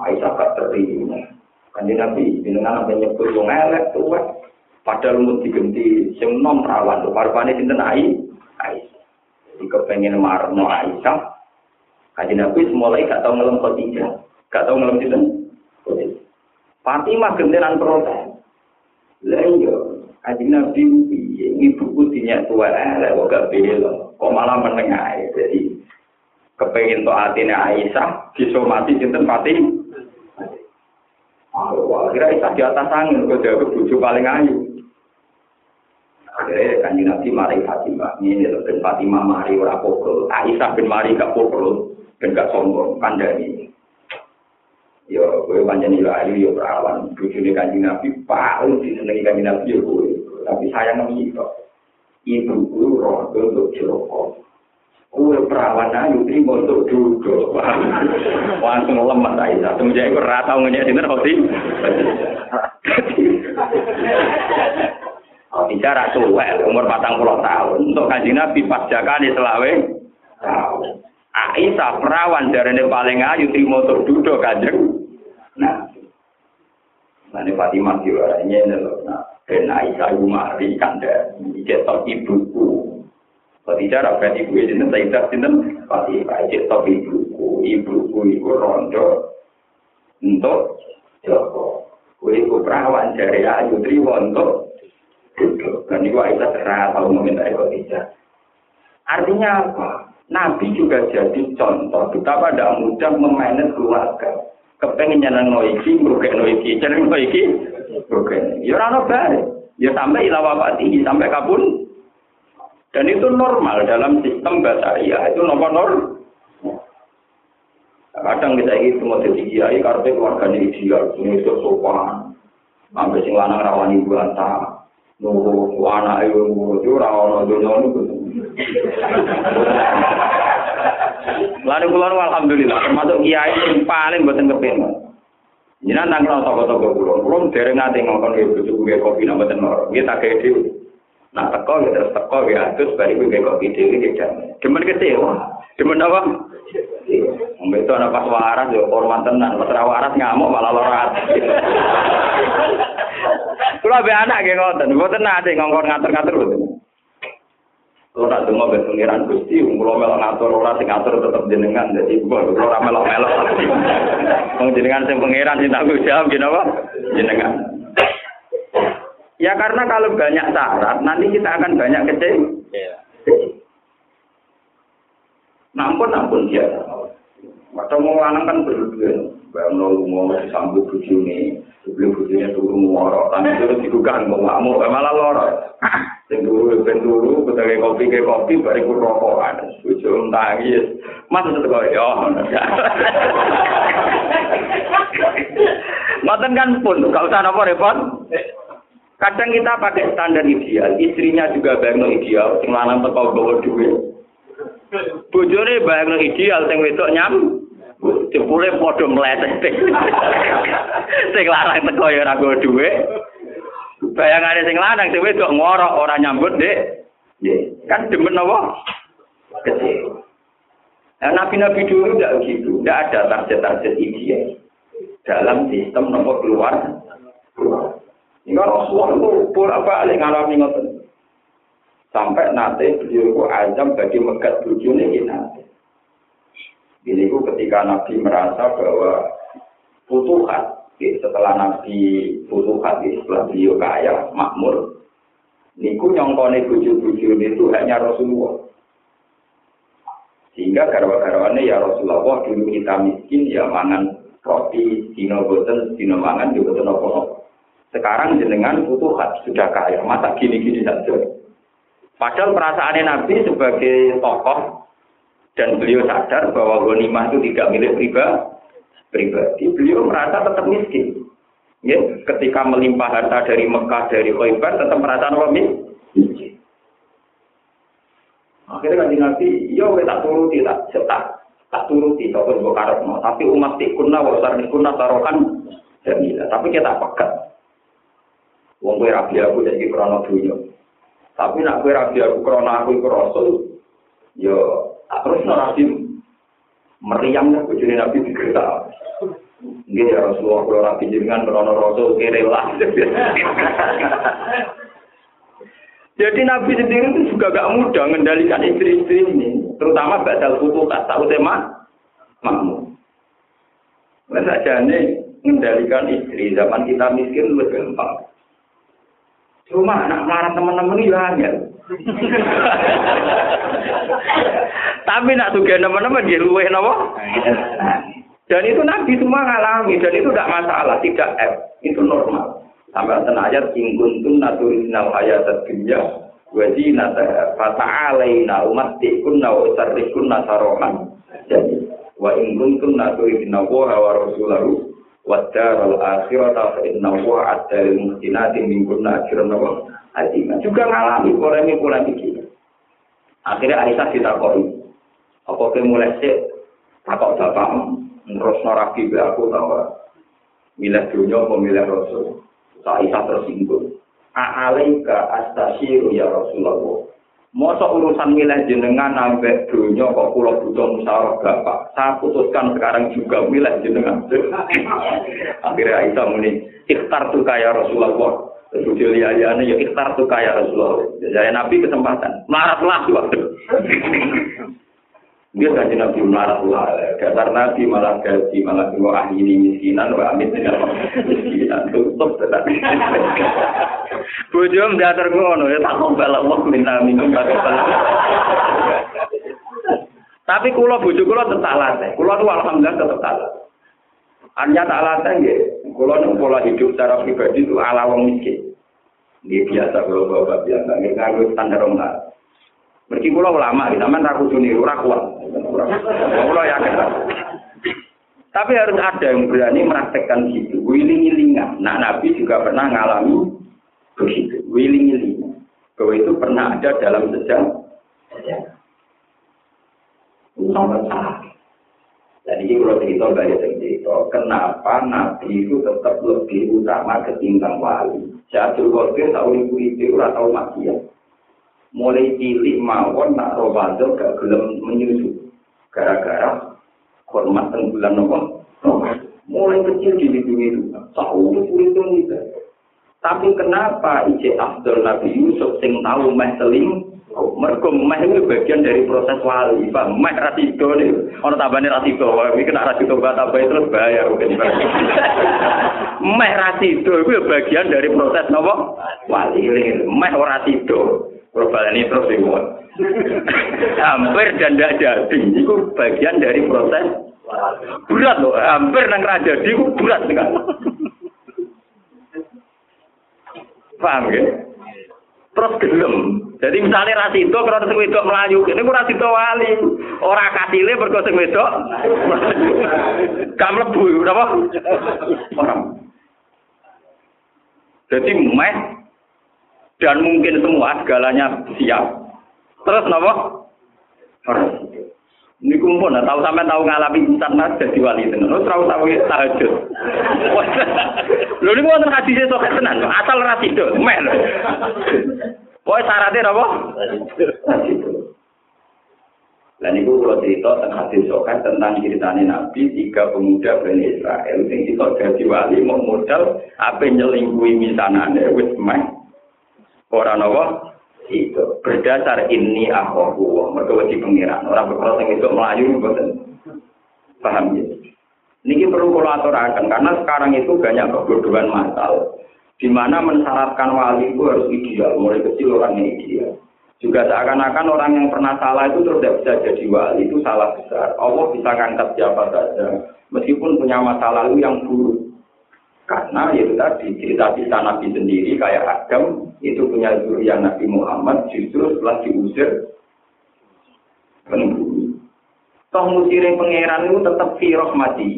Aisyah gak terima. Kanjeng Nabi, jenengan sampai nyebut wong elek tuh Padahal mau diganti sing nom rawan tuh parpane sinten Ai Aisyah. Jadi kepengen marno Aisyah. Kanjeng Nabi mulai gak tau ngelem Khadijah. Gak tau ngelem Khadijah. Fatimah gentenan protes. Lah iya, Nabi ibu dinya tua elek kok gak bela. Kok malah menengah jadi kepengin to atine Aisyah disomati sinten Fatimah. Wah, kira Aisyah di atas angin kok dia bojo paling ayu. Akhirnya kanjeng Nabi mari Fatimah. Ini loh, dan Fatimah mari ora pokok. Aisyah bin mari gak pokok. Dan gak sombong. Kandani. yo kowe pancen yo ayu yo perawan bojone kanjeng Nabi paling disenengi kanjeng Nabi yo kowe tapi sayang iki kok ibu guru roh untuk joko kowe perawan ayu trimo untuk duduk langsung lemah ta isa semenjak iku ora tau ngenyek sinten hoti Oh, bicara tuwek, umur patang puluh tahun. Untuk kanjeng Nabi pas jakane selawe tahun. Aisyah perawan dari ini paling ayu di motor duduk kanjeng. Nah, nanti Fatimah ini loh. Nah, dan Aisyah ibu mari kanda cetok ibuku. Ketika rakyat ibu ini saya tidak sinten Fatimah cetok ibuku, ibuku ibu rondo untuk Joko. Kue perawan dari ayu triwo untuk Dan ibu Aisyah terang tahu meminta Khadijah. Artinya apa? Nabi juga jadi contoh betapa tidak mudah memainkan keluarga. Kepengen nyenang no iki, merugak no iki, jeneng no iki, Oke. Ya ora ono bare. Ya sampai ilawa pati, sampai kabun. Dan itu normal dalam sistem basaria. Itu nomor normal. Kadang kita ini semua jadi kiai karena keluarganya ideal, semua itu sopan. Sampai sing lanang rawani bantah. nunggu anak ibu nunggu jura ono dunia ono lalu keluar alhamdulillah termasuk kiai sing paling buat ngepin jinan tanggal toko toko pulau belum dari nanti ngomong ibu cukup gak kopi nambah tenor tak gawe dhewe. nah teko gitu terus teko gitu terus bari gue kopi dulu gitu cuman kecewa. Cuman apa? Itu anak pas waras, ya, hormat tenan, Pas waras ngamuk, malah lorat. Kulo be anak nggih ngoten, mboten nate ngongkon ngatur-ngatur mboten. Kulo nak donga be pengiran Gusti, kulo melok ngatur ora sing ngatur tetep jenengan dadi kulo ora melok-melok. Wong jenengan sing pengiran sing tanggung jawab jenapa? Jenengan. Ya karena kalau banyak syarat, nanti kita akan banyak kecil. Iya. Nampun, nampun dia. Maka mau lanang kan berlebihan. Bayang nol mau disambut buju ini. Sebelum bujunya turun ngorok. Tapi terus digugang, mau ngamuk. Malah lorok. Yang dulu, ben dulu, ketika kopi ke kopi, bari ku rokokan. Buju nangis. Mas itu kok, ya. Ngoten kan pun, gak usah nopo repot. Kadang kita pakai standar ideal, istrinya juga bayang ideal, sing lanang teko bawa duit. Bojone bayangno ideal sing wedok nyam jebule padha mletet. sing larang teko ya ora go dhuwit. Bayangane sing lanang sing wedok ngorok ora nyambut, Dik. Kan demen apa? Kecil. Nah, nabi-nabi dulu tidak begitu, tidak ada target-target ideal dalam sistem nomor keluar. Ini Rasulullah itu bolak balik ngalami ngoten. Sampai nanti beliau itu azam bagi megat bujune ini nanti. Ini ketika Nabi merasa bahwa futuhat, setelah Nabi futuhat, setelah beliau kaya, makmur, niku nyongkone buju-buju itu hanya Rasulullah. Sehingga garwa-garwane ya Rasulullah dulu kita miskin ya mangan roti, dino boten, dino mangan juga boten apa Sekarang jenengan futuhat sudah kaya, masa gini-gini saja. Padahal perasaan Nabi sebagai tokoh dan beliau sadar bahwa ghanimah itu tidak milik pribadi. Beliau merasa tetap miskin. Ya, ketika melimpah harta dari Mekah dari Khaybar tetap merasa apa miskin. Akhirnya kan Nabi, ya, tak turuti tak tak tak turuti tak pun mau. Tapi umat tikuna wasar tikuna tarokan dan Tapi kita pekat. Wong kowe rabi aku jadi krono dunia. Tapi nak kue rabi aku krona aku iku yo terus nabi meriam ya bujune nabi digertak. Nggih ya Rasulullah kalau rabi jenengan krona rasul kere. Jadi Nabi sendiri itu juga gak mudah mengendalikan istri-istri ini, terutama badal tak tahu tema makmum. Masa nih mengendalikan istri zaman kita miskin lebih gampang. Cuma anak marah teman-teman itu angel. Tapi nak juga teman-teman dia luwe nopo. Dan itu Nabi semua ngalami dan itu tidak masalah, tidak F, itu normal. Sampai ten ayat ingkun tun naturinal ayat dunya wajib nata fata alaina umat tikun na usarikun nasarohan. Jadi wa ingkun tun naturinal wa rasulahu Wadar al-akhirata fa inna wa adda lil muhsinati min kunna ajran wa. Juga ngalami polemik-polemik ini. Akhirnya Aisyah ditakoi. Apa ke mulai sih takok bapak terus norabi be aku tahu milih dunia apa milih rasul. Aisyah tersinggung. A'alaika astasyiru ya Rasulullah. Masa urusan milih jenengan sampai dunia kok pulau butuh musyawarah bapak. Saya putuskan sekarang juga milih jenengan. Akhirnya Aisyah muni, ikhtar tuh kaya Rasulullah. Terus lihat-lihatnya ya ikhtar tuh kaya Rasulullah. Jadi Nabi kesempatan. Maratlah waktu. Dia kaji Nabi lah. Dasar Nabi malah gaji, malah dua ahli ini miskinan, wa amit miskinan. Tutup tetap. Bujum diatur ngono, ya tak kembali Allah minta minum, Tapi kulo bujuk kulo tetap latih. Kulo tuh alhamdulillah tetap latih. Anya tak latih ya. Kalau nih pola hidup secara pribadi itu ala wong miskin. Dia biasa kalau bapak biasa, nggak ngaruh standar orang Mergi kula ulama, sampean ra kudu niru ra kuat. Kula yakin. Tapi harus ada yang berani mempraktekkan gitu, wiling-wilingan. Nah, Nabi juga pernah ngalami begitu, wiling-wilingan. Bahwa itu pernah ada dalam sejarah. Dan ini kalau cerita dari cerita, kenapa Nabi itu tetap lebih utama ketimbang wali? Jatuh Qadir tahu ibu itu, tahu maksiat mulai cilik mawon nak romadhon gak gelem menyusu. Gara-gara hormat teng bulan nopo mulai kecil di itu. Tahu itu itu tapi kenapa IC Abdul Nabi Yusuf sing tahu meh seling mereka meh itu bagian dari proses wali pak. Meh rasido nih. Orang tabane rasido ini kena rasido bata apa terus bayar mungkin. Meh rasido itu bagian dari proses nopo wali. Meh rasido Perubahan ini terus dimuat. hampir dan tidak jadi. Itu bagian dari proses berat loh. Hampir nang raja di itu berat kan. Paham ya? Terus gelem. Jadi misalnya rasito kalau sing wedok melayu, ini ku rasito wali. Ora kasile mergo sing wedok. Gak mlebu, napa? Orang. Jadi meh dan mungkin semua segalanya siap. Terus nopo? Ini kumpul, nah, tahu sampai tahu ngalami insan mas jadi wali tenan. Terus tahu tahu tahajud. Lalu ini mau hadis itu tenan, asal itu, men. Pokoknya syaratnya apa? Dan itu kalau cerita tentang hadis sokat tentang ceritanya Nabi tiga pemuda Bani Israel yang itu jadi wali mau modal apa nyelingkuhi misanane wis meh Orang apa? Itu berdasar ini akhohu mereka wajib pengiran. Orang berkata yang itu melayu betul. Paham ya? Ini perlu aturakan karena sekarang itu banyak kebodohan masal. Di mana mensyaratkan wali itu harus ideal, mulai kecil orangnya ideal. Juga seakan-akan orang yang pernah salah itu terus tidak bisa jadi wali, itu salah besar. Allah bisa angkat siapa saja, meskipun punya masa lalu yang buruk. Karena itu tadi cerita cerita Nabi sendiri kayak Adam itu punya zuriat Nabi Muhammad justru setelah diusir penghuni. Toh musirin pangeran itu tetap firok mati.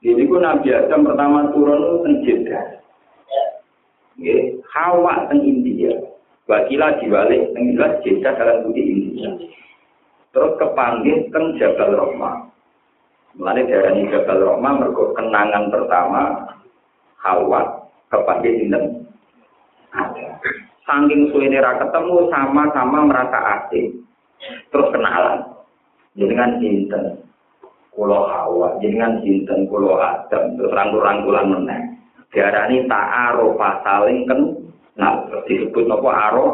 Jadi ku Nabi Adam pertama turun itu tenjeda. Ya, hawa teng India. Wakila diwalik teng jelas jeda dalam budi India. Terus kepanggil teng Jabal Rahmah. Mulai dari Jabal Rahmah mergo kenangan pertama Hawa kepada ada. Saking suwene ra ketemu sama-sama merasa asing. Terus kenalan. Dengan sinten kulo Hawa, dengan sinten kulo Adam, terus rangkul-rangkulan meneh. Diarani ta'arufa saling kenal. Disebut napa aro?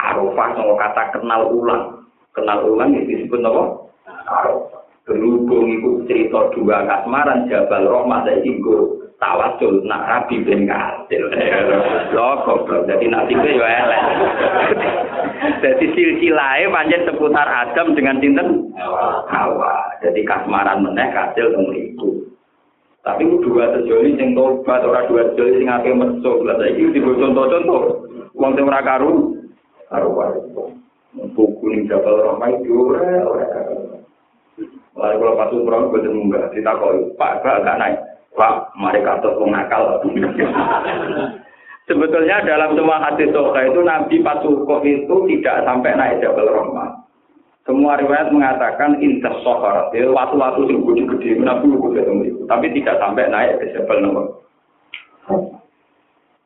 Arufah sama kata kenal ulang. Kenal ulang disebut napa? Arufah. Berhubung itu cerita dua kasmaran Jabal Rahmah saya tawasul nak rabi ben kasil lho goblok. Dadi nasibe yo elek. Dadi silsilahe pancen seputar Adam dengan sinten? Hawa. Jadi kasmaran meneh kasil mriku. Tapi dua sejoli sing tobat ora dua sejoli sing akeh mesuk. Lha saiki digo contoh-contoh. Wong sing ora karu karo buku ning Jabal Rahmah itu ora ora Lalu kalau pas umroh, gue munggah, ditakoki, Pak, gak naik. Pak, mari katut wong akal. Sebetulnya dalam semua hadis soka itu Nabi Pasukof itu tidak sampai naik Jabal Rahmah. Semua riwayat mengatakan intas sohar, waktu-waktu sing gede Nabi itu tapi tidak sampai naik ke Jabal Rahmah.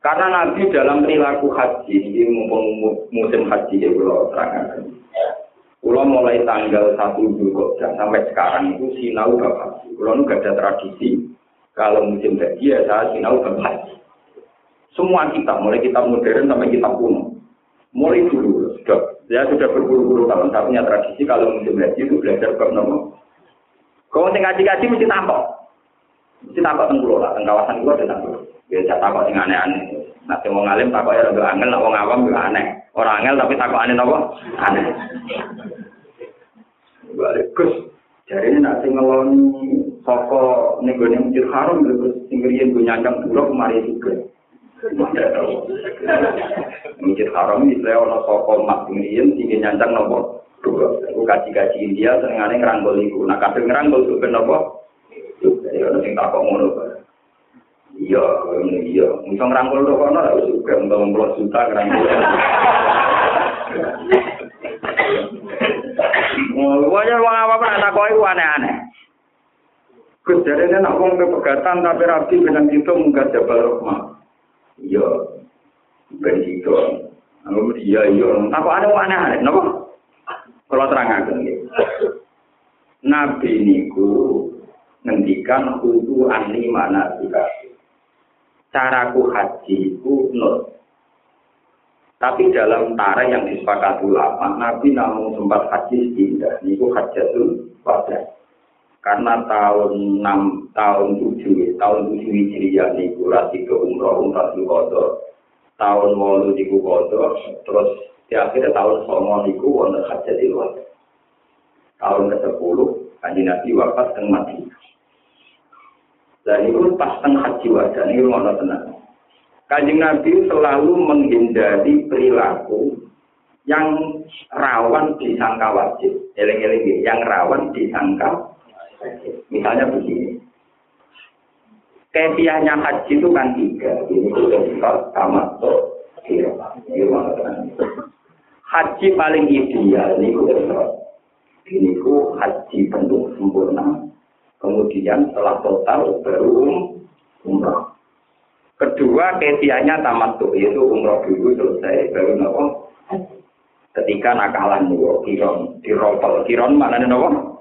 Karena Nabi dalam perilaku haji, mumpung musim haji ya kalau terangkan. Kalau mulai tanggal 1 Juli sampai sekarang itu sinau bapak. Kalau nu gak ada tradisi kalau musim haji ya saya sinau haji. Semua kitab, mulai kitab modern sampai kitab kuno. Mulai dulu, sudah, saya sudah berpuluh-puluh tahun, saya punya tradisi kalau musim haji itu belajar bab nomor. Kalau sing ngaji-ngaji mesti takut. Mesti takut tengkulo lah, teng kawasan itu ada takut. Ya, saya takut yang aneh-aneh. Nah, mau ngalim takut ya lebih angel, nak wong awam juga aneh. Orang angel tapi takut aneh nopo? Aneh. Balik, Gus. Jadi ini nanti ngeloni saka ning gone Masjid Haram terus sing riyen go nyandang buruk mari juga. Masjid Haram iki lek ana saka mak riyen sing nyandang nopo? Iku kaji-kaji India senengane ngeranggol iku. Nah kabeh ngeranggol tuh ben apa? Ya ono sing takok ngono. Iya, iya. Misal ngeranggol tuh kono lha untuk memplot juta ngeranggol. Wajah wong apa-apa takoki ku aneh-aneh. Gus jare nek wong pegatan tapi rapi benang itu munggah Jabal Rahmah. Iya. Ben itu. Anu iya iya. Apa ada wong aneh-aneh? Napa? Kalau terangaken nggih. Nabi niku ngendikan kudu ani mana dikasih. Caraku haji ku. Tapi dalam tarikh yang disepakati ulama, Nabi namun sempat haji tidak. Niku hajatul wada. Karena tahun 6, tahun 7, tahun 7 Hijriah niku rasi ke umroh, umrah di Tahun 8 niku kodo, terus di akhirnya tahun Songo niku wonten hajatul wada. Tahun ke-10 Kanji Nabi wafat dan mati. Dan itu pas teng haji wada ini ngono tenang. Kanjeng Nabi selalu menghindari perilaku yang rawan disangka wajib. Eleng-eleng yang rawan disangka Misalnya begini. Kefiahnya haji itu kan tiga. Ini sudah sifat sama Haji paling ideal ini Ini ku haji bentuk sempurna. Kemudian setelah total baru umrah. Kedua kefiahnya tamat tuh yaitu umroh dulu selesai baru nopo. Ketika nakalan nopo kiron diropel kiron mana nopo?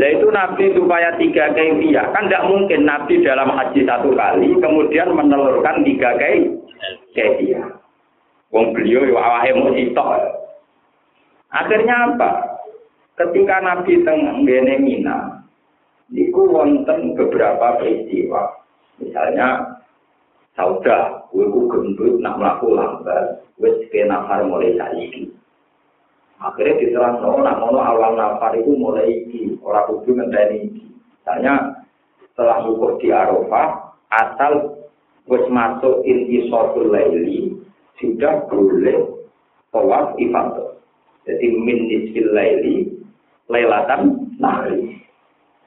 Lah itu Nabi supaya tiga kefiah kan tidak mungkin Nabi dalam haji satu kali kemudian menelurkan tiga kefiah. Wong beliau ya awake mau sitok. Akhirnya apa? Ketika Nabi teng Mina, niku wonten beberapa peristiwa. Misalnya sauda, kowe ku gendut nak mlaku lambat, wis kena mulai. Akhirnya diterang no, nak ngono awal nafar itu mulai iki, ora kudu ngenteni iki. Misalnya setelah ukur di Arafah, asal wis masuk inti laili, sudah boleh tawaf ifadah. Jadi min nisfil laili, lailatan nahri.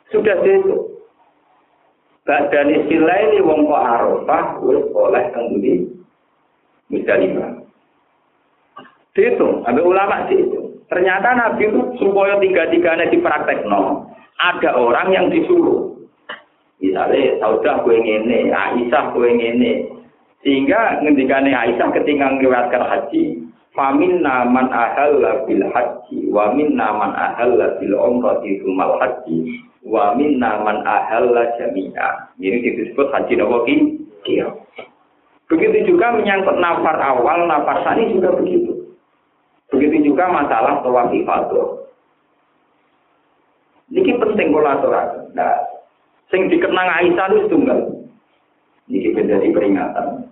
Sudah itu. Badan istilah ini wong kok Arafah wis oleh kembali Musdalifah. Dihitung, ambil ulama itu. Ternyata Nabi itu supaya tiga-tiganya dipraktekno, ada orang yang disuruh. Misalnya, Saudah gue ngene, Aisyah gue ngene. Sehingga ngendikane Aisyah ketika ngeliwatkan haji, Famin naman ahalla bil haji, wa min naman ahalla bil umrati mal haji, wa minna man ahalla jami'a. Ini disebut haji nopo Iya. Begitu juga menyangkut nafar awal, nafar sani juga begitu. Begitu juga masalah tawaf ifadah. Ini penting kolaborasi. Nah, sing dikenang Aisyah itu tunggal. Ini menjadi peringatan.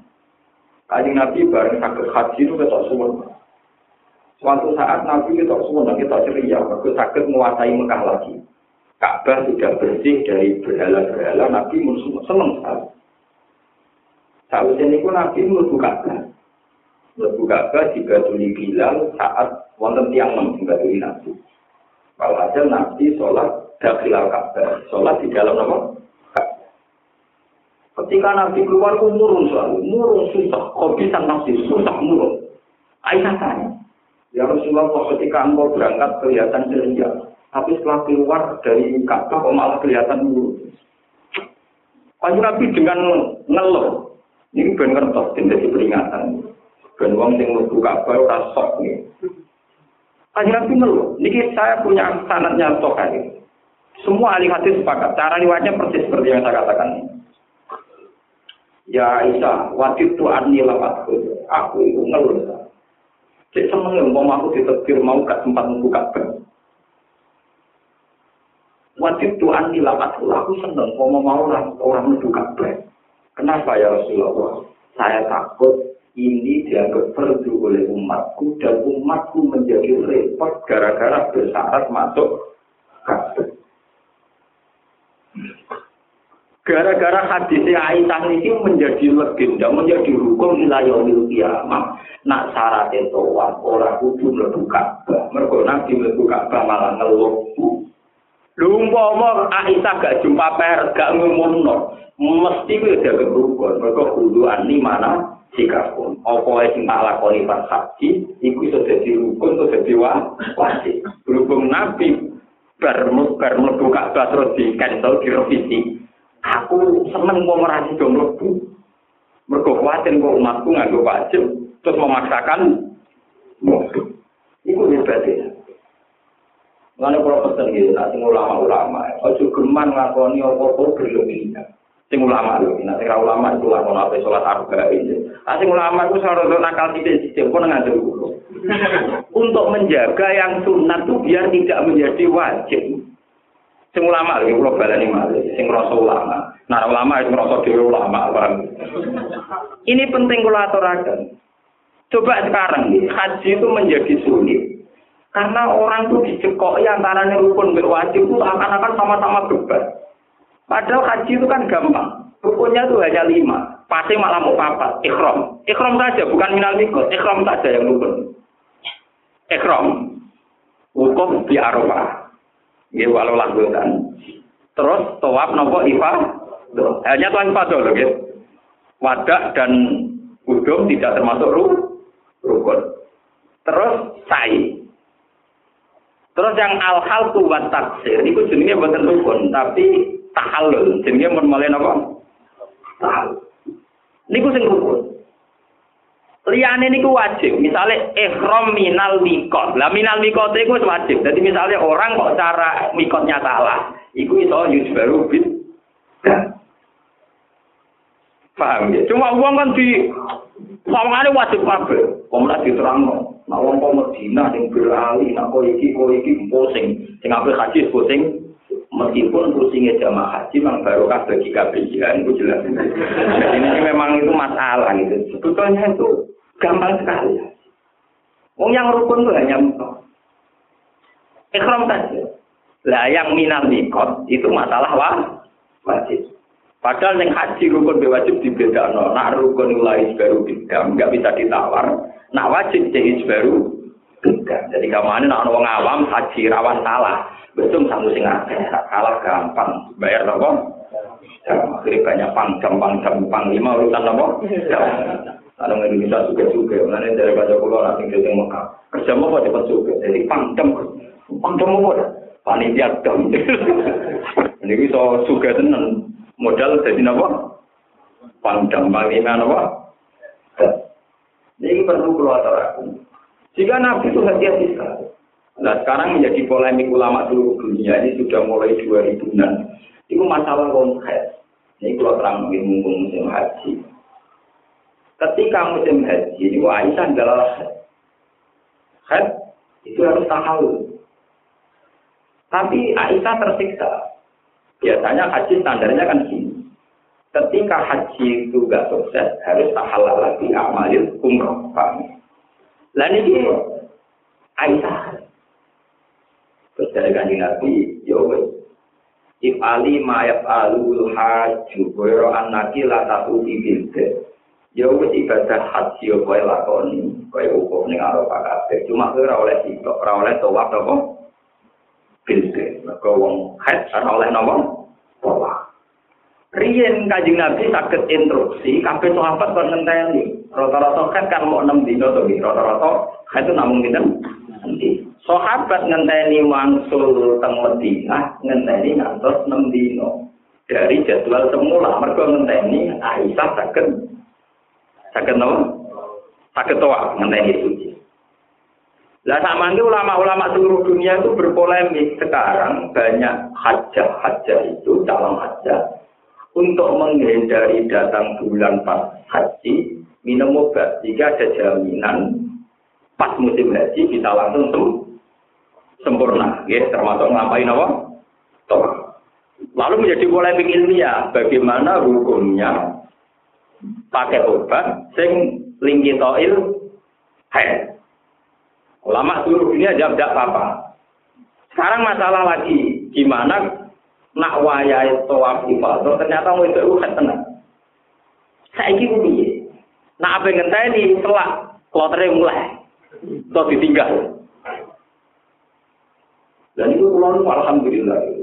Kajian Nabi bareng sakit haji itu ketok semua. Suatu saat Nabi kita semua kita ceria, aku sakit menguasai Mekah lagi. Ka'bah sudah bersih dari berhala-berhala, Nabi senang sekali. Saat ini pun Nabi melebu Ka'bah. Melebu Ka'bah jika tuli Bilal saat wonten tiang tuli Nabi. Kalau hasil Nabi sholat dakhilal Ka'bah, sholat di dalam nama Ketika Nabi keluar, itu murung selalu. Murung susah. Kok bisa Nabi susah murung. Aisyah tanya. Ya Rasulullah, ketika engkau berangkat kelihatan ceria. Tapi setelah keluar dari Ka'bah kok malah kelihatan dulu. Panjang Nabi dengan ngeluh. Ini ben ngertos jadi peringatan. Ben wong sing mlebu Ka'bah ora sok nih. Panjang Nabi ngeluh. Niki saya punya sanatnya Sahih. Semua ahli hadis sepakat. Cara riwayatnya persis seperti yang saya katakan. Ya Isa, wajib tu anni lawatku. Aku itu ngeluh. Cek seneng mau aku ditetir mau gak sempat membuka Ka'bah. wajib Tuhan nilamat aku seneng mau mau orang orang menduga baik. Kenapa ya Rasulullah? Saya takut ini dianggap perlu oleh umatku dan umatku menjadi repot gara-gara bersyarat masuk kafir. Gara-gara hadis Aisyah ini menjadi legenda, menjadi hukum wilayah kiamat. Nak syarat itu orang kudu mlebu Ka'bah. Mergo nabi mlebu Ka'bah malah ngeluh. Lho umpama Aisyah gak jumpa per, gak ngumumno, mesti kuwi udah rukun. Mergo kudu ani mana sikapun. Apa sing tak lakoni pas haji, iku iso dadi rukun, iso dadi wajib. Berhubung nabi bar mlebu Ka'bah terus di cancel direvisi. Aku seneng wong ora sida mlebu. Mergo kuwatir kok umatku nganggo wajib terus memaksakan mlebu. Iku hebatnya. Mana kalau pesen gitu, nanti ulama-ulama, ojo geman ngakoni apa-apa berlebihan. Sing ulama lho, nanti kalau ulama itu lakon apa sholat arba ini. Nah, sing ulama itu untuk nakal tidak sistem pun dulu. Untuk menjaga yang sunat itu biar tidak menjadi wajib. Sing ulama lagi pulau balani malih, sing rasa ulama. Nah ulama itu merasa dewi ulama, bang. Ini penting kalau aturakan. Coba sekarang haji itu menjadi sulit. Karena orang itu dicekoi antara rukun berwajib itu akan-akan sama-sama beban. Padahal haji itu kan gampang. Rukunnya itu hanya lima. Pasti malah mau papat. Ikhram. Ikhram saja, bukan minal mikot. Ikhram saja yang rukun. Ikhram. Hukum di Arafah. Ya walau lakukan. Terus tawaf nopo ifa. Hanya tuan ifa dulu gitu. Wadah dan udum tidak termasuk ru, rukun. Terus sai. Terus yang al-hal tu buat taksir, itu jenisnya buatan rukun, tapi tahalul, jenisnya mau mulai nopo. Tahalul. Niku sing rukun. Liyane niku wajib. Misalnya ihram minal mikot. Lah minal mikot itu wajib. Jadi misalnya orang kok cara mikotnya salah, iku iso baru bid. Paham ya? Cuma uang kan di sawangane wajib kabeh. Wong lak diterangno. Nah wong kok Medina sing berali, nak kok iki kok iki pusing. Sing ape haji pusing. Meskipun pusingnya jamaah haji memang barokah bagi kabeh ya, itu jelas. Jadi ini memang itu masalah gitu. Sebetulnya itu Gampang sekali. Wong yang rukun itu hanya ikhram saja. Lah yang minal mikot itu masalah wah, wajib. Padahal yang haji rukun wajib no. Nah rukun mulai baru beda, nggak bisa ditawar. nak wajib cek baru jadi kamane nak wong awam haji rawan salah. Betul sama sing salah gampang. Bayar apa akhirnya banyak pang gampang gampang lima urutan apa kalau nggak bisa juga juga mana dari baca pulau nanti kita yang mekar kerja apa di juga jadi pang jam pang jam apa paling dia jam ini bisa juga tenan. Modal jadi apa pang jam paling mana Ini perlu keluar aku. Jika Nabi itu hati-hati sekali. Nah sekarang menjadi polemik ulama seluruh dunia ini sudah mulai 2000-an. Itu masalah konkret. Ini kalau terang mungkin mumpung musim haji. Ketika musim haji, Aisyah adalah haid. itu harus tahu. Tapi Aisyah tersiksa. Biasanya haji standarnya kan gini. Ketika haji itu gak sukses, harus tahalal lagi amalil umroh. Lain ini Aisyah. Terus dari kanji Nabi, ya If ali mayat alul haju, boyo anaki la tatu bibilde. Ya wis ibadah haji yo kowe lakoni, kowe hukum ning Arafah kabeh. Cuma ora oleh sitok, ora oleh tawaf apa? Bilde. Maka wong haid ora oleh napa? Tawaf. Riyen Kanjeng Nabi saged instruksi kabeh sahabat kon ngenteni. Rata-rata kan kan mau 6 dino to rata-rata haid itu namung dinten. Sahabat ngenteni wangsul teng Madinah, ngenteni ngantos 6 dino. Dari jadwal semula mergo ngenteni Aisyah saged Sakit nopo? Sakit toa ngenteni suci. Lah sama ini ulama-ulama seluruh dunia itu berpolemik sekarang banyak hajah-hajah itu calon hajah untuk menghindari datang bulan pas haji minum obat jika ada jaminan pas musim haji bisa langsung tuh sempurna ya termasuk ngapain apa toh lalu menjadi polemik ilmiah bagaimana hukumnya pakai obat sing lingki toil head. Ulama seluruh dunia jawab tidak apa-apa. Sekarang masalah lagi, gimana nak wayahe tawaf ifadah ternyata mau itu kan tenang. Saiki ku piye? Nak ape ngenteni selak klotere mulai. Terus ditinggal. Dan itu pulau alhamdulillah.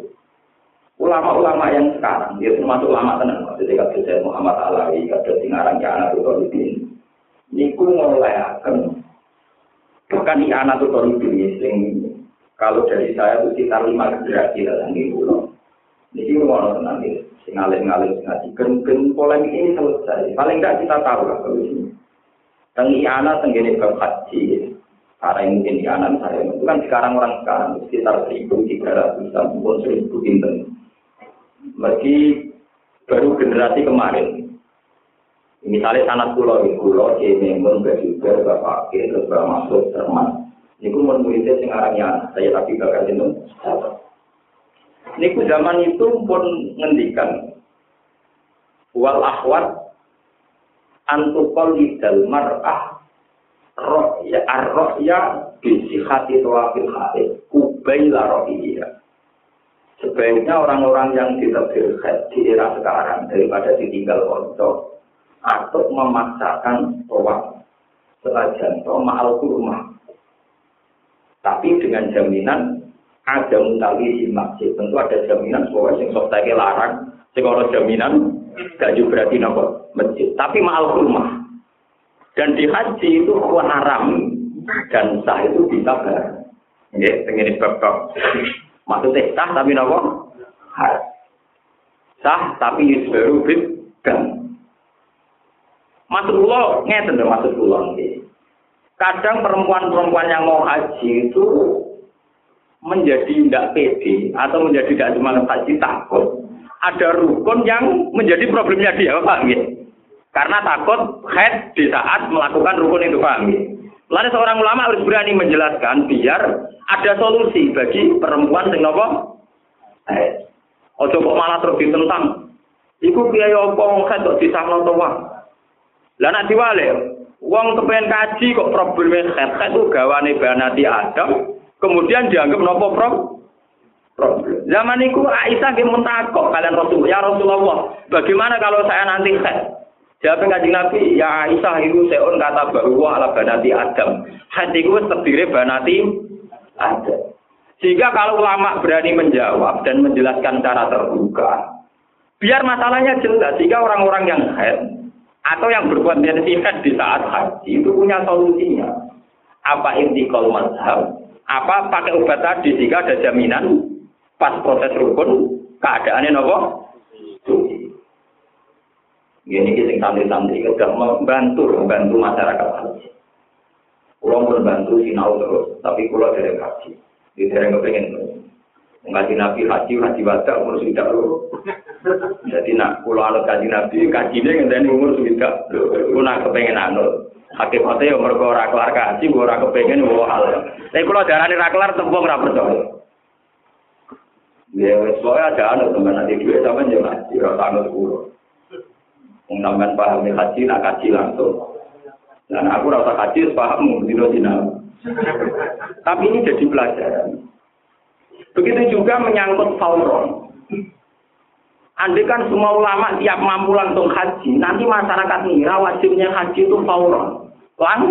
Ulama-ulama yang sekarang, dia termasuk ulama tenang, maksudnya kata saya Muhammad Alawi, kata Singarang Kiana Tutoludin. Niku mulai akan, bahkan Kiana Tutoludin, sing kalau dari saya itu sekitar lima generasi dalam di pulau. Ini mau nanti, sing ngalir-ngalir ngaji, gen polemik ini selesai. Paling enggak kita tahu lah kalau ini. Teng Kiana tenggine bab haji, karena yang mungkin anak saya itu kan sekarang orang sekarang sekitar seribu tiga ratus pun seribu pinten bagi baru generasi kemarin. Misalnya sanat pulau di pulau, ini pun juga bapak terus bapak masuk termas. Ini pun muridnya sing saya tapi bakal itu. Ini zaman itu pun ngendikan wal akhwat antukol lidal mar'ah rohya ar-rohya bisihati tawafil hati kubaila rohiyah Sebaiknya orang-orang yang tidak berkhat di era sekarang daripada ditinggal konco atau memaksakan tawaf senajan to ma'al kurma. Tapi dengan jaminan ada mutawi di masjid. Tentu ada jaminan bahwa sing sok larang, sing jaminan gak juga berarti nopo masjid. Tapi ma'al kurma. Dan di haji itu haram dan sah itu bisa ber. Ini ini bab Maksudnya sah tapi nopo? Sah tapi yusbaru bid dan. Maksud kula ngeten maksud kula Kadang perempuan-perempuan yang mau haji itu menjadi tidak pede atau menjadi tidak cuma haji takut ada rukun yang menjadi problemnya dia, Pak ya? Karena takut head di saat melakukan rukun itu, Pak ya? Lalu seorang ulama harus berani menjelaskan biar ada solusi bagi perempuan sing nopo. Eh, ojo kok malah terus ditentang. Iku biaya apa wong kok disahno to wah. Lah nek diwale, wong kepengen kaji kok probleme khet itu gawane banati Adam, kemudian dianggap nopo pro. Zaman itu Aisyah nggih mentakok kalian Rasul, ya Rasulullah, bagaimana kalau saya nanti khet? Jawab kanjeng Nabi, ya Aisyah itu seon kata bahwa ala banati Adam. Hati itu terdiri banati Adam. Sehingga kalau ulama berani menjawab dan menjelaskan cara terbuka, biar masalahnya jelas. Sehingga orang-orang yang head atau yang berbuat head di saat haji itu punya solusinya. Apa inti kalau mazhab? Apa pakai obat tadi sehingga ada jaminan pas proses rukun keadaannya nopo ini kita santri-santri sudah membantu membantu masyarakat. Pulau membantu sinau terus, tapi pulau dari haji. Di dari kepengen ngaji nabi haji haji wada umur sudah lo. Jadi nak pulau alat kaji nabi kaji dia nggak umur sudah. Lu nak kepengen anut. Hakikatnya yang mereka ora kelar kaji, ora kepengen gue hal. Tapi kalau darah ini raklar tembok ora percaya. Ya, soalnya ada anak teman nanti duit sama jangan ngaji, rasa anut pulau. Mengatakan paham haji, nak kaji langsung. Dan aku rasa haji, paham, dino dino. Tapi ini jadi pelajaran. Begitu juga menyangkut fauron. Andai kan semua ulama tiap mampu langsung haji, nanti masyarakat ngira wajibnya haji itu fauron. Lang,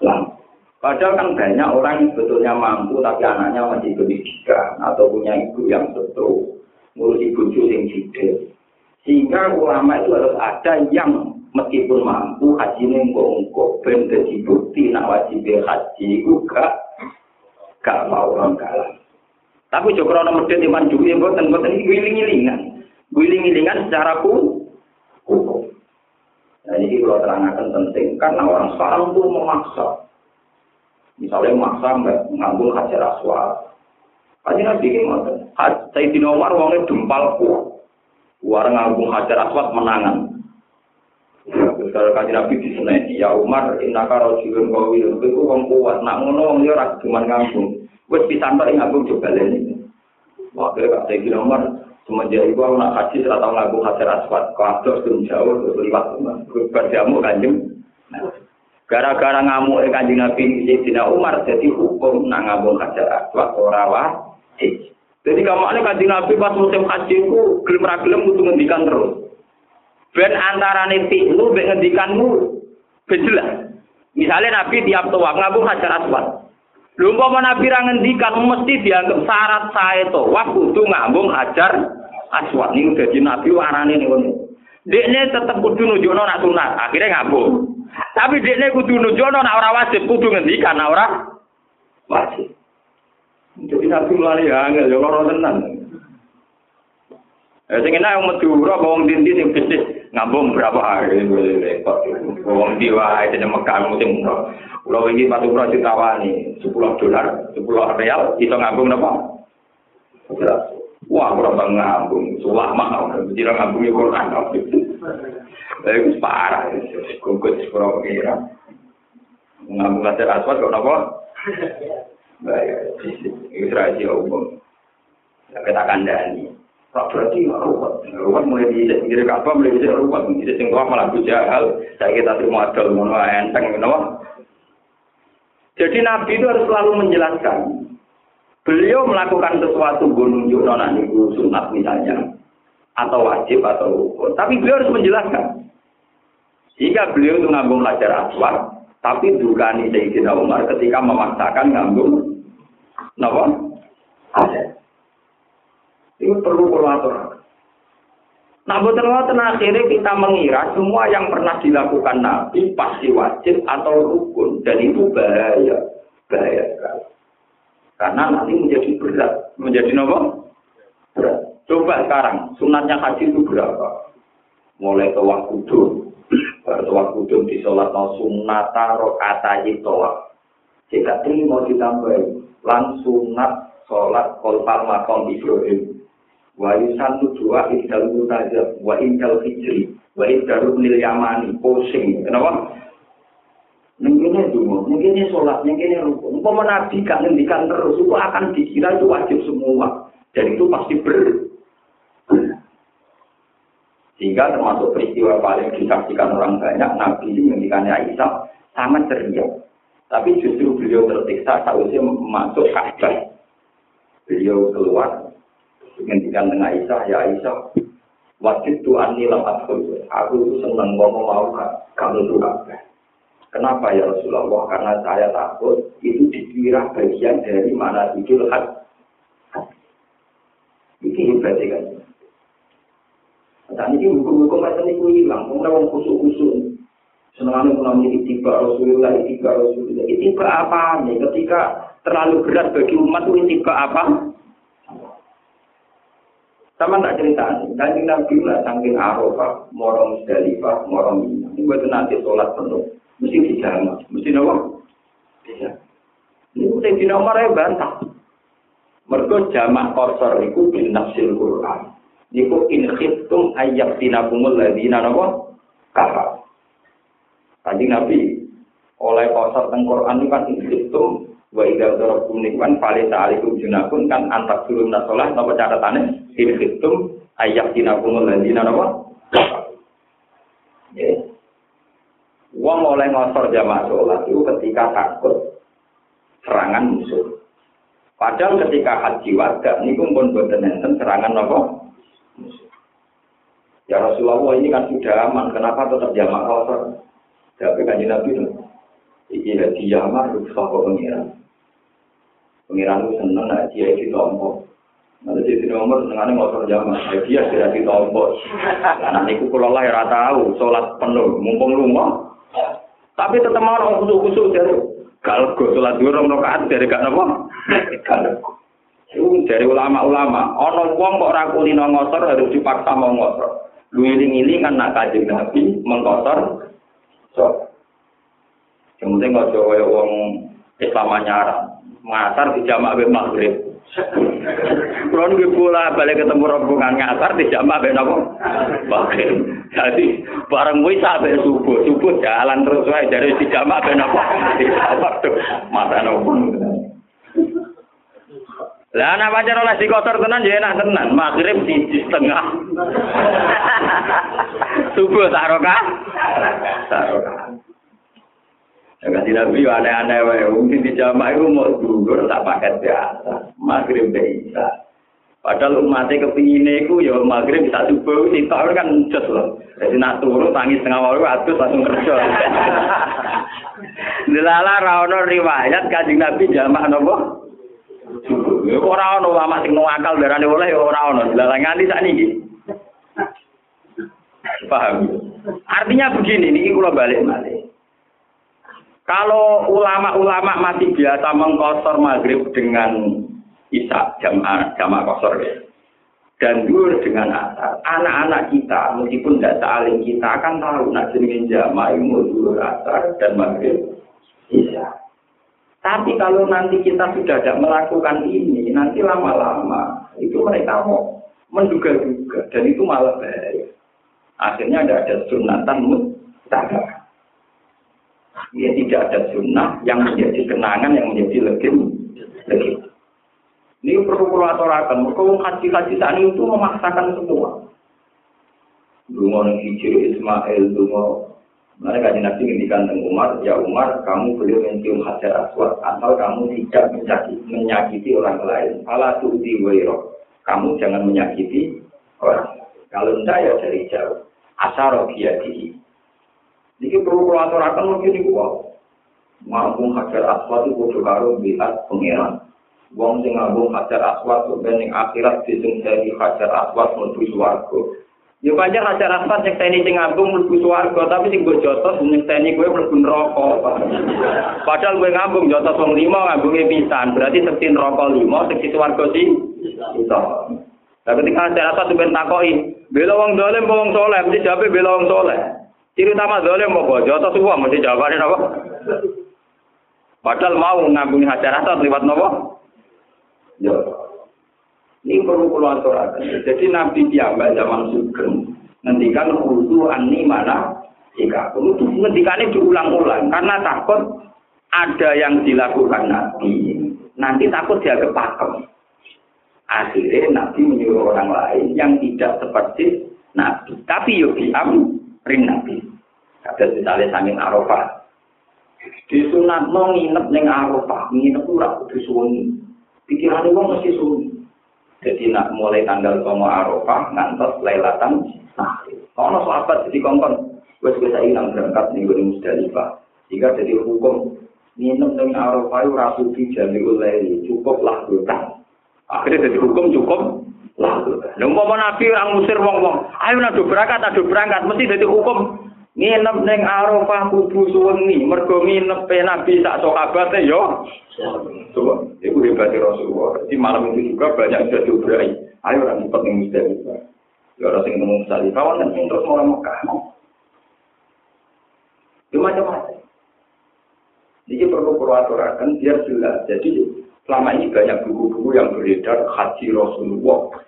lang. Padahal kan banyak orang yang sebetulnya mampu tapi anaknya masih pendidikan atau punya ibu yang setruk, ngurus ibu yang jidil. Sehingga ulama itu harus ada yang meskipun mampu haji nengko-ngko ben dadi bukti nak wajib haji itu gak gak mau orang kalah. Tapi joko ana medhit iman duwe mboten mboten iki wiling-wilingan. Wiling-wilingan secara hukum. Nah ini kalau terangkan penting karena orang sekarang itu memaksa. Misalnya memaksa mengambil hajar aswad. Haji Nabi ini ngotot. Sayyidina Umar wongnya dempal kuat. Warang ngambung hajar aswad menangan. Kalau kaji Nabi di sana, ya Umar, inaka rojulun kawi, itu wong kuat, nak ngono wong dia rak cuma ngambung. Wes pisantok ngambung coba ini. Waktu kak saya kira Umar, semenjak itu aku nak serata tahu ngambung hajar aswad, kado sebelum jauh, terus liwat, berjamu kanjem. Gara-gara ngamuk kanjeng Nabi Sayyidina Umar, jadi hukum nak ngambung hajar aswad, orang wajib. Jadi kamaknya kaji Nabi pas musim haji itu gelem ra gelem kudu ngendikan terus. Ben antarane lu ben ngendikanmu ben jelas. Misalnya Nabi tiap tua ngabung hajar aswad. Lho umpama Nabi ra ngendikan mesti dianggap syarat sae to. Wah kudu ngambung hajar aswad niku dadi Nabi warane niku. Dekne tetep kudu nunjukno nak sunat, akhirnya ngambung. Tapi dekne kudu nunjukno nak ora wajib, kudu ngendikan nak ora wajib. Jadi nabi mulai angel, ya loro tenan. Eh sing enak wong Madura apa wong dindi sing bisnis ngambung berapa hari repot. Wong di wae jeneng Mekah musim umroh. Pulau ini patung pura ditawani 10 dolar, 10 real, itu ngambung apa? Wah, berapa ngambung? Sulah mah, kira ngambungnya Quran. Eh, itu parah. Kukut sepura kira. Ngambung kasir aswat, kok apa? Baik, itu serai sih umum. Kita kandani. Tak berarti ya ruwet. Ruwet mulai bisa sendiri kapan mulai bisa ruwet. Jadi singkong malah bujahal. Saya kita terima adol mono enteng, kenapa? Jadi Nabi itu harus selalu menjelaskan. Beliau melakukan sesuatu gunung nona niku sunat misalnya atau wajib atau rukun. Tapi beliau harus menjelaskan. Jika beliau itu ngambung belajar aswad, tapi dukani Sayyidina Umar ketika memaksakan ngambung Napa? Ada. Ini perlu kolaborator. Nah, betul betul akhirnya kita mengira semua yang pernah dilakukan Nabi pasti wajib atau rukun dan itu bahaya, bahaya sekali. Karena nanti menjadi berat, menjadi apa? Berat. Coba sekarang sunatnya haji itu berapa? Mulai tawaf kudum, tawaf kudum di sholat no sunata rokata tawaf. Jika mau ditambahin, lan sunat sholat kolpal makom Ibrahim. Wa yusannu dua ihdal mutajab wa injal hijri wa iddaru nil yamani posing. Kenapa? Mungkinnya dulu, mungkinnya sholat, mungkinnya rukun. Umpama Nabi gak ngendikan terus, itu akan dikira itu wajib semua. Dan itu pasti ber. Sehingga termasuk peristiwa paling disaksikan orang banyak, Nabi ngendikannya Aisyah sangat ceria. Tapi justru beliau tersiksa sausnya masuk Ka'bah. Beliau keluar dengan dengan Aisyah, ya Aisyah, wajib Tuhan nilam adhul. Aku itu senang ngomong mau kamu itu Ka'bah. Kenapa ya Rasulullah? Karena saya takut itu dikira bagian dari mana itu hak. Ini hebatnya kan. Dan ini hukum-hukum macam ini hilang. Kemudian orang kusuk-kusuk. Senang mengalami itiba Rasulullah, itiba Rasulullah. Itiba apa nih? Ketika terlalu berat bagi umat itu itiba apa? Sama tak cerita dan Nabi lah saking Arafah, morong Musdalifah, morong Mina. Ini buat nanti sholat penuh, mesti dijama, mesti nawa. Bisa. Ini udah di nomor ya bantah. Mereka jamak korsor itu bin nafsil Quran. Niku in khiftum ayyak dinakumul ladina nawa kafar. Kanjeng Nabi oleh kosor teng Quran itu kan itu wa idza darakum nikman fali ta'alikum junakun kan antak surum nasolah napa catatane itu ayat dinakum ladina napa ya Wong oleh ngosor jamaah sholat itu ketika takut serangan musuh. Padahal ketika haji warga ini pun boten enten serangan apa? Ya Rasulullah ini kan sudah aman, kenapa tetap jamaah kosor? Tapi kanji Nabi itu, iki hadiah mah rusak kok pengiran. Pengiran itu seneng, nah dia itu tombol. Nanti di nomor senengannya ngotor jamaah, dia tidak ditombol. Nah, niku kalau lah ya tahu, sholat penuh, mumpung rumah. Tapi tetap mau orang kusuk-kusuk dari kalau gue sholat dua orang rakaat dari gak nopo. Dari ulama-ulama, ono wong kok rakulino ngotor harus dipaksa mau ngotor. Lu ini kan nak kajian nabi mengkotor So, yang penting nggak coba uang Islam nyarang, ngasar di jamak maghrib. Kalau nggak pula balik ketemu rombongan ngasar di jamak be nopo maghrib. Jadi bareng wisa be subuh, subuh jalan terus wae dari di jamak be nopo di waktu mata nopo. Lah anak pacar oleh di kotor tenan ya enak tenan, maghrib di, setengah. Subuh taroka. Taroka. Ya kasih nabi aneh-aneh wae, mungkin di jamaah itu mau gugur tak pakai biasa. Maghrib bisa. Padahal umatnya kepingin itu ya maghrib bisa subuh sitok kan jos loh. Jadi nak turu tangis setengah walu atus langsung kerja. Delala rawono riwayat kanjeng Nabi jamak nopo? Ya ora ono ulama sing akal darane oleh ya ora ono. Delala nganti sakniki. Paham? Artinya begini, ini kula balik balik. Kalau ulama-ulama masih biasa mengkosor maghrib dengan Isa jamaah jamaah kosor ya. Dan dulu dengan asar, anak-anak kita meskipun tidak saling kita akan tahu nak jenengin jamaah dulu asar dan maghrib Isa. Tapi kalau nanti kita sudah tidak melakukan ini, nanti lama-lama itu mereka mau menduga-duga dan itu malah bahaya. Akhirnya ada ada sunatan mutaka. Ya tidak ada sunnah yang menjadi kenangan, yang menjadi legend. legend. Ini perlu perlu aturakan. Mereka haji-haji saat itu memaksakan semua. Dungo hijau Ismail, dungo mereka kaji nabi ngendikan tentang Umar, ya Umar, kamu beliau mencium hajar aswad asal kamu tidak menyakiti, menyakiti orang lain. Fala tu'ti wairo. Kamu jangan menyakiti orang. Kalau tidak ya dari jauh. Asaro biadihi. Ini perlu perlu aturakan mungkin ini Mampu hajar aswad itu kudu karo biat pengiran. Wong sing ngambung hajar aswad sampai ning akhirat disungseni hajar aswad mlebu swarga. Ya pancen hajar aswad nyekteni sing ngambung mlebu swarga, tapi sing mbok jotos nyekteni kowe mlebu neraka. Padahal kowe ngambung jotos wong lima ngambunge pisan, berarti sekti neraka lima, sekti swarga sih. Itu. Tapi ketika hajar aswad sampai takoki, bela wong dolim wong soleh, mesti jawab bela wong soleh. Ciri utama dolim apa? Jotos uang mesti jawabane apa? Padahal mau ngambungi hajar aswad lewat nopo? Ya. Ini perlu keluar Jadi Nabi Piyambak zaman Sugeng ngendikan khusu ani mana jika. Itu ngendikannya diulang-ulang karena takut ada yang dilakukan Nabi. Nanti takut dia kepakem akhirnya Nabi menyuruh orang lain yang tidak seperti Nabi. Tapi yuk diam ring Nabi. Ada misalnya sangin Arafah. Di sunat mau nginep neng Arafah nginep rakyat disuwungi pikiran wong mesti sunyi. Jadi nak mulai tanggal komo Arafah ngantos Lailatan Nah, Ono sahabat jadi kongkon, wes saya nang berangkat nih gue Musdalifah. Jika jadi hukum nginep ning Arafah ora suci jami ulai cukup lah hutang. Akhirnya jadi hukum cukup lah. Lha umpama Nabi orang musir wong-wong, ayo nado berangkat, nado berangkat, mesti jadi hukum nginep ning Arafah kudu suwengi. Mergo nginep Nabi sak sahabate yo coba iku hebat Rasulullah. Di malam itu juga banyak sudah diubrai ayo orang cepat ning Musdalifah ya orang sing nemu Musdalifah kan terus orang Mekah itu macam-macam. Jadi perlu peraturan biar jelas. Jadi selama ini banyak buku-buku yang beredar haji Rasulullah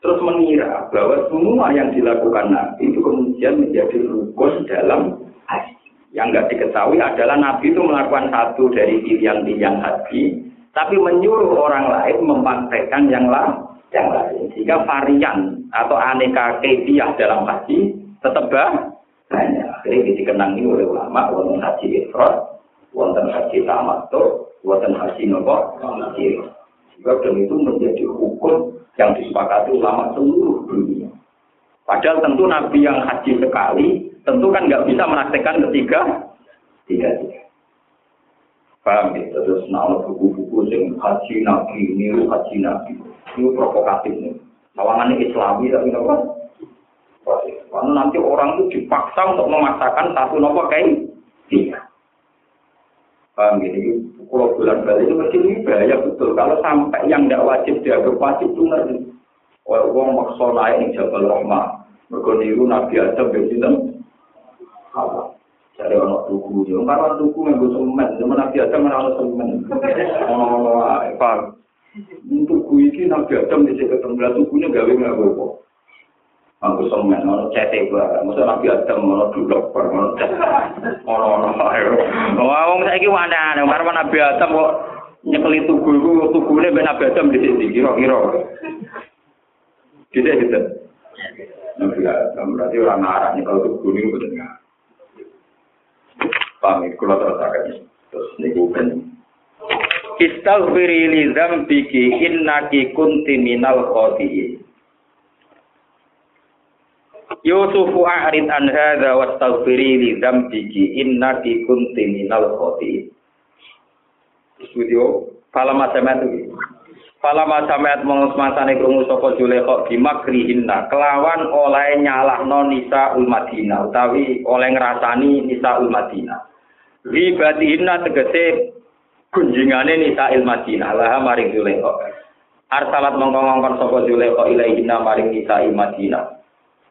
terus mengira bahwa semua yang dilakukan Nabi itu kemudian menjadi rukun dalam haji. Yang nggak diketahui adalah Nabi itu melakukan satu dari pilihan-pilihan haji, tapi menyuruh orang lain mempraktekkan yang lain. Yang lain. Sehingga varian atau aneka kebiah dalam haji tetap banyak. Akhirnya dikenangi oleh ulama, wonten haji ifrat, wonten haji tamattu, wonten haji nopo. Sebab itu menjadi hukum yang disepakati ulama seluruh dunia. Padahal tentu Nabi yang haji sekali, tentu kan nggak bisa menaktikan ketiga, tiga tiga. Paham ya? Terus nama buku-buku yang haji Nabi, niru haji Nabi. Ini provokatif nih. Tawangannya Islami tapi apa? Karena nanti orang itu dipaksa untuk memaksakan satu nopo kayak tiga. Paham gini, kalau bulan balik itu mesti ini bahaya betul. Kalau sampai yang tidak wajib dianggap wajib itu ngerti. Oh, uang maksa naik di Jabal Rahmah. Mereka niru Nabi Adam yang sini. Cari orang tuku, ya. Karena tuku yang gue semen. Zaman Nabi Adam yang ada semen. Oh, paham. Tuku ini Nabi Adam di sini ketemu. Tukunya gawe nggak gue Aku semen, ono cete gua, masa nabi adam, ono dulok, ono cet, ono ono ayo. Wong saya kira mana, karena nabi adam kok nyekeli tugu itu, tugu ini ben nabi adam di sini, kira-kira. Gitu gitu. Nabi adam berarti orang arah nih kalau tugu ini betul nggak? Paham, kalau terus akan terus nih bukan. Istaghfiri li dzambiki innaki kunti minal khati'in. Yusufu a'rid an hadza wastaghfiri li dzambiki innaki kunti minal khati'in. Studio Fala masamat itu. Fala masamat mongos masane krungu sapa Zulekha bimakrihinna kelawan oleh nyalahno nisa ul Madinah utawi oleh ngrasani nisa ul Madinah. Ribatihinna tegese kunjingane nisa il Madinah laha maring Zulekha. Arsalat mongko ngongkon sapa Zulekha ilaihinna maring nisa il Madinah.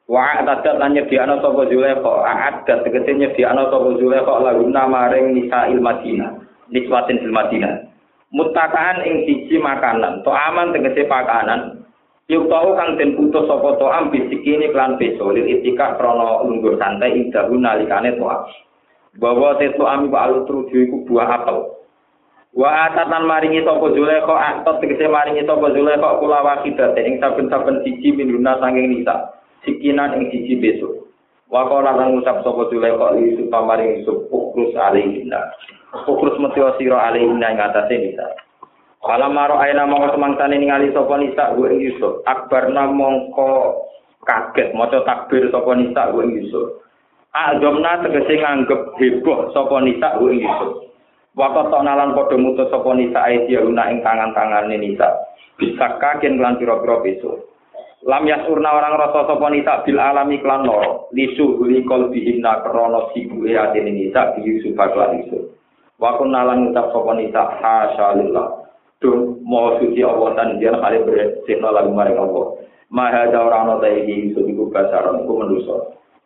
Wa atadat lan nyediakno sapa Zulekha, a'adat tegese nyediakno sapa Zulekha laguna maring nisa il Madinah. Niswatin fil Madinah. Mutakaan ing siji makanan, to aman tegese pakanan. Yuk tau kang den putus sapa to am bisikini klan beso lil itika krana lungguh santai ing dalu nalikane to Bahwa tetu ami wa alutru iku buah apel. Wa atatan maringi sapa Zulaikha atot tegese maringi sapa Zulaikha kula wakidat ing saben-saben siji minuna sanging nisa. Sikinan ing siji besok. Wa qala lan ngucap sapa Zulaikha li supa maringi sup ukrus alaihinna. Ukrus metyo sira alaihinna ing atase nisa. Kala maro aina mongko semangsane ningali sapa nisa ku ing Yusuf. Akbarna mongko kaget maca takbir sapa nisa ku ing Yusuf. Azomna tegese nganggep heboh sapa nisa ku Yusuf. Waktu nalan padha mutus sapa nisa aidya una ing tangan-tangane nisa. Bisa kaken lan pira-pira besok. Lam yasurna orang rasa sapa nisa bil alami klan loro. Lisu huli kolbihimna krana sibule atine nisa bi Yusuf lan Yusuf. Wa nalan ngucap sapa nisa hasyalillah. Duh mau suci Allah dan dia kali bersihna lagu maring Allah. Maha da ora ana ta iki Yusuf iku basaron iku manusa.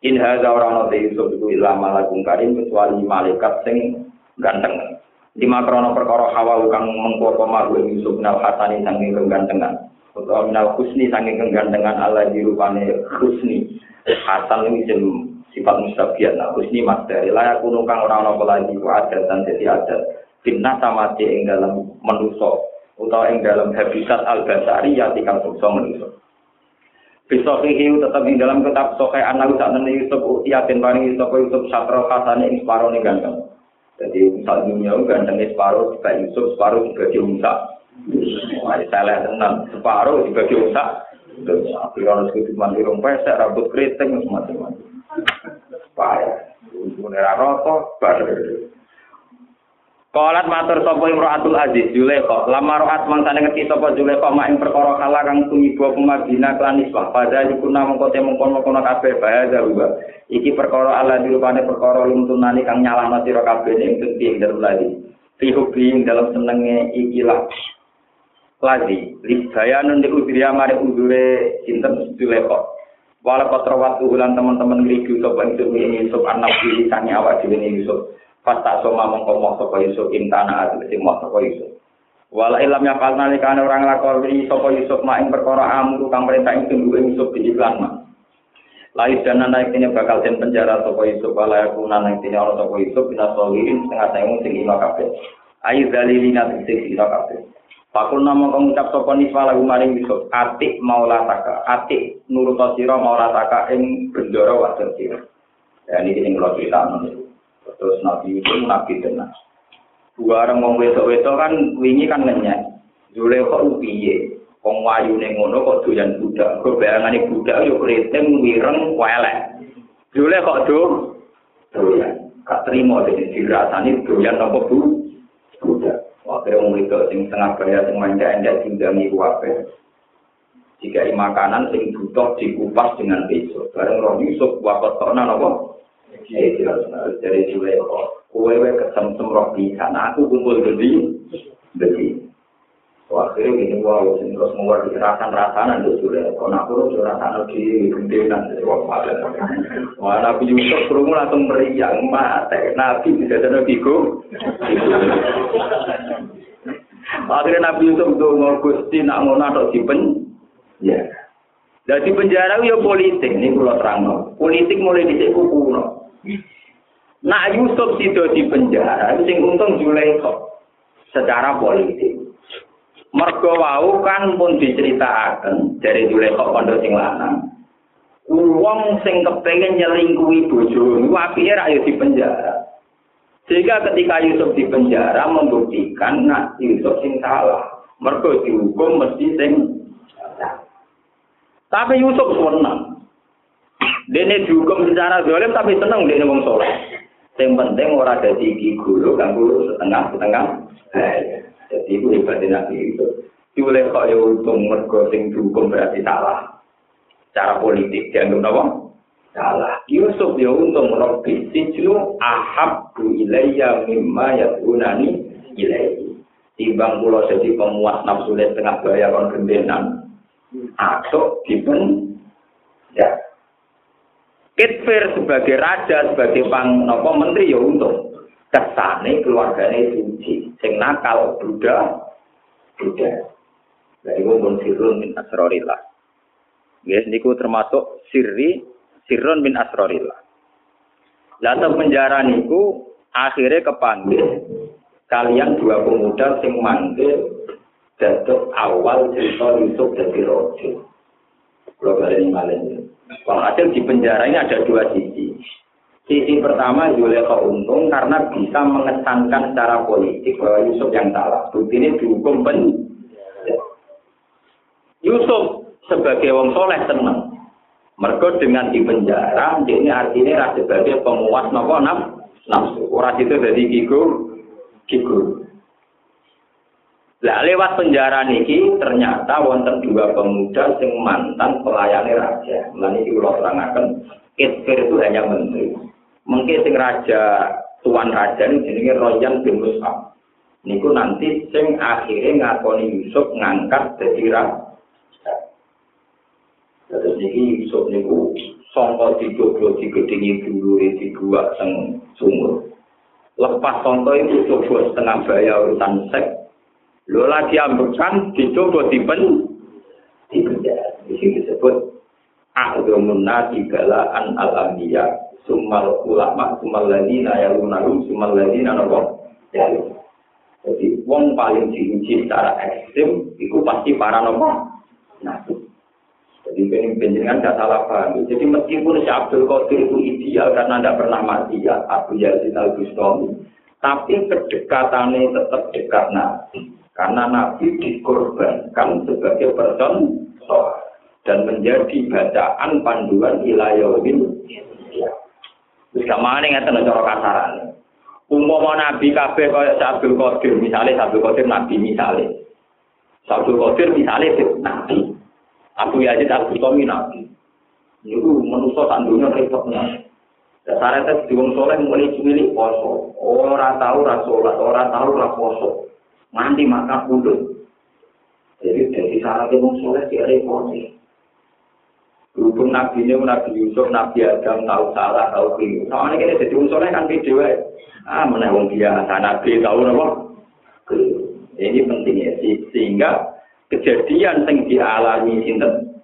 In hadza ora ana ta Yusuf iku ila malakun karim kecuali malaikat sing ganteng. lima krono perkara hawa kang mengko maru Yusuf nal hasani sanging kegantengan utawa minal husni sanging kegantengan Allah dirupane husni hasan ini jem sifat mustabiat nah husni mas dari layak kuno kang ora ana lagi ku adat dan jadi adat finna sama ing dalam menuso utawa ing dalam habitat al basari ya tikang sukso menuso Bisofihi tetap di dalam kitab Sokai anak saat Yusuf Yatin paling Yusuf Yusuf Satro Kasane ing separo nih ganteng. Jadi misal dunia gantengnya separuh juga Yusuf, separuh dibagi Musa. Salah tenang, separuh dibagi Musa. Terus akhirnya harus kehidupan di rumah, saya rambut keriting, semacam-macam. Payah. Bunera rokok, baru. Kolat matur sapa Imro'atul Aziz Zulaikha lama ro'at mangsane ngerti sapa Zulaikha mak ing perkara kala kang tumiba kumabina klan iswah pada yukuna mengko te mengkon-mengkon kabeh bahaya uga iki perkara ala dirupane perkara lumtunani kang nyalahno sira kabeh ing genti ing dalem lagi fi hubbi dalam senenge iki lagi libayanun di udriya mari udure sinten Zulaikha wala patrawat ulan teman-teman ngriki sapa ing Yusuf anak iki sange awak dhewe Yusuf Fata soma mongko moh Yusuf intana ati sing moh Yusuf. Wala ilam ya kalna likane orang lakoni sapa Yusuf mak ing perkara amru kang perintah ing tunggu Yusuf di iklan mak. Lais dan naik ini bakal den penjara sapa Yusuf wala yakuna naik ini orang sapa Yusuf bina solihin setengah sayung sing ino kabeh. Ayu dalilina sing ino kabeh. Pakul nama pengucap sapa niswa lagu maring Yusuf atik maulataka atik nurut sira maulataka ing bendoro wadon sira. Ya ini sing kula critakno terus nabi itu nabi tenan dua orang mau wetok wetok kan wingi kan ngenyek. Jule kok upiye wong wayu ning ngono kok doyan budak. Kok bayangane budak yo kriting wireng welek. Jule kok do doyan. Gak trimo dene dirasani doyan apa bu Waktu wong itu sing tengah kaya sing manja endak tindangi kuwape. Jika makanan sing butuh dikupas dengan besok. Bareng roh Yusuf wakot tokna nopo dari Julai kue kue kesem-sem roh bisa, nah aku kumpul gede, gede. Akhirnya gini, wow, terus ngewar di rasan-rasanan itu Julai, kalau aku harus rasan di gede nanti, wah, pada. Wah, Nabi Yusuf kerungu langsung meriang, mati, Nabi bisa jadi biku. Akhirnya Nabi Yusuf itu ngugusti, nak ngono atau dipen, ya. Jadi penjara ya politik, ini pulau terang. Politik mulai dicek kuno. Nah Yusuf sido di penjara, sing untung Zulaikha secara politik. Mergo wau kan pun diceritakan dari Zulaikha pondok sing lanang. Wong sing kepengen nyelingkuhi bojo, niku apike ra di penjara. Sehingga ketika Yusuf di penjara membuktikan nak Yusuf sing salah. Mergo dihukum mesti sing Tapi Yusuf senang. Dene dihukum secara zalim tapi seneng dene wong soleh. Yang penting ora dadi guru kan guru setengah setengah. Jadi itu hebatnya Nabi itu. Dioleh kok ya untung mergo sing dihukum berarti salah. Cara politik dianggap apa? salah. Yusuf ya untung Rabbi sijnu ahabbu ilayya mimma yakunani ilayhi. Timbang kula jadi pemuas nafsu tengah bayar kon gendenan. Atau dipen ya. Kitfir sebagai raja, sebagai pang nopo menteri ya untung. Kesane keluarganya suci, sing nakal Buddha, Buddha. Dari pun sirun min asrorillah. Guys, niku termasuk sirri sirron min asrorillah. Lalu penjara niku akhirnya kepanggil kalian dua pemuda sing manggil datuk awal cerita Yusuf dari Rojo. Kalau kalian malam Kalau hasil di penjara ini ada dua sisi. Sisi pertama Yuleka untung karena bisa mengesankan secara politik bahwa Yusuf yang salah. Bukti ini dihukum pen. Yusuf sebagai wong soleh senang. Mereka dengan di penjara, ini artinya sebagai pemuas nopo nafsu. Orang itu jadi gigu, gigu. Lah lewat penjara niki ternyata wonten dua pemuda sing mantan pelayan raja. Lan iki kula terangaken, itu hanya menteri. Mungkin sing raja tuan raja ini jenenge Royan bin Mus'ab. Niku nanti sing akhirnya ngakoni Yusuf ngangkat jadi raja. Terus ini Yusuf niku songko dicoba digedingi dulu di gua teng sumur. Lepas songko itu coba setengah bayar urusan seks. Lo lagi ambekan dicoba dipen di sini disebut A'zamun nasi galaan al-anbiya Summal ulama, summal ladina yalunahum, summal ladina nopo Jadi, wong paling diuji secara ekstrim, itu pasti para nopo. Jadi ini penjenengan tidak salah paham. Jadi meskipun si Abdul Qadir itu ideal karena tidak pernah mati ya Abu Yazid Al Bustami, tapi kedekatannya tetap dekat Nabi. Karena Nabi dikorbankan sebagai person dan menjadi bacaan panduan Wis gak mane ngaten cara kasarane. Umpama nabi kabeh kaya Sabdul Qadir, misale Sabdul Qadir nabi misale. Sabdul Qadir misale nabi. Abu Yazid Abu Tomi nabi. Niku manusa sak donya repotnya. Dasare tes diwong soleh muni cumili poso. Ora tau ora salat, ora tau ora poso. Nganti maka kudu. Jadi dari syaratnya wong soleh di repotnya. Berhubung Nabi ini, Nabi Yusuf, Nabi Adam, tahu salah, tahu keliru. Soalnya kita jadi soleh kan video Ah, mana wong biasa, Nabi tahu apa? Ini pentingnya, sehingga kejadian yang dialami sinten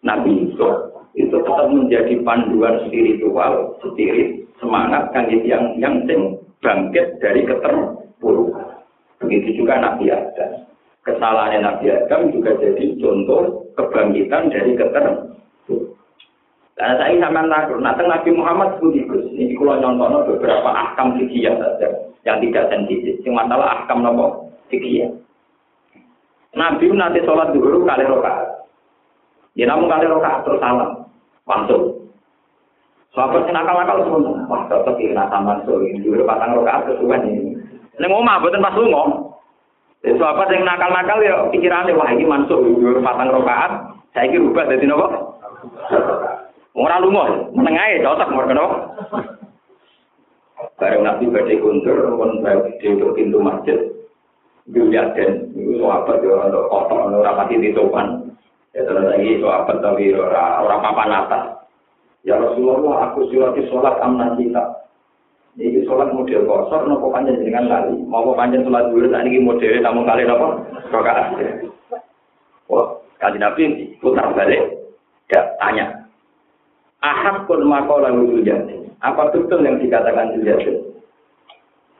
Nabi Yusuf itu tetap menjadi panduan spiritual, spirit, semangat kan yang yang sing bangkit dari keterpurukan. Begitu juga Nabi Adam. Kesalahan Nabi Adam juga jadi contoh kebangkitan dari keterpurukan. Nah, saya sama takut. Nah, Nabi Muhammad itu ini kalau nyontono beberapa ahkam fikih saja yang tidak sensitif. Yang masalah ahkam nopo fikih. Nabi nanti sholat dulu kali rokaat. Ya namun kali rokaat terus salam. Langsung. Sahabat yang nakal-nakal semua. Wah tetap ini taman sore. Dulu patang rokaat kesuwen ini. Ini ngomong, bukan pas lungo. Jadi sahabat yang nakal-nakal ya pikirannya, wah ini masuk dulu patang rokaat. Saya ini rubah dari nopo. Orang lungo, menengah cocok mereka nopo. Bareng Nabi badai kuntur, pun di pintu masjid. Juliaden, itu sahabat ya untuk kotor, untuk rapati di sopan. Ya terus lagi sahabat tapi orang papan atas. Ya Rasulullah, aku silati sholat amnan kita. Ini sholat model kosor, nopo panjang dengan lali. Mau panjang sholat dulu, saat ini model tamu kali nopo, rokaat. Wah, kali Nabi putar balik, ya tanya. Ahad pun makola Juliaden. Apa betul yang dikatakan Juliaden?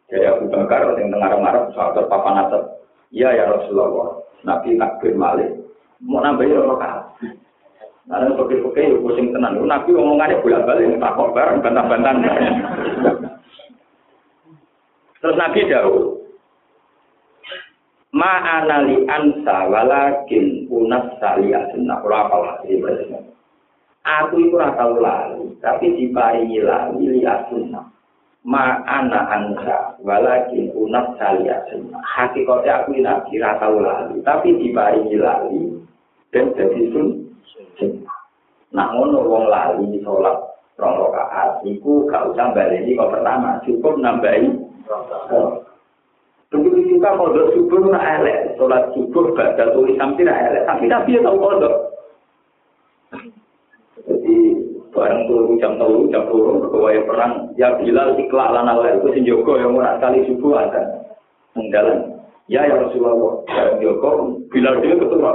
Ya Abu Bakar yang tengah marah sahabat papan atas. Iya ya Rasulullah. Nabi takbir malik. Mau nambahin rokaat. Nah, pakai-pakai ya pusing tenan. Nabi omongannya bolak balik tak bareng bantah-bantahan. Terus Nabi dahulu. Ma'anali ansa walakin unas sali asuna. Kalau apa lagi Aku itu rata lali, tapi diparingi lali li asuna. Ma'ana ansa walakin unas sali asuna. Hakikatnya aku ini nabi rata lali, tapi diparingi lali dan jadi sun. Nah, wong lali sholat rong rakaat iku gak usah baleni kok pertama, cukup nambahi. Begitu juga kodok subuh nak elek, sholat subuh badal tulis sampai nak elek, tapi tapi ya tahu kodok. Barang turu jam telu jam turu berkawaya perang, ya bila ikhlas lana lain itu senjoko yang murah kali subuh ada menggalan. Ya ya Rasulullah, ya Joko, bila dia ketua,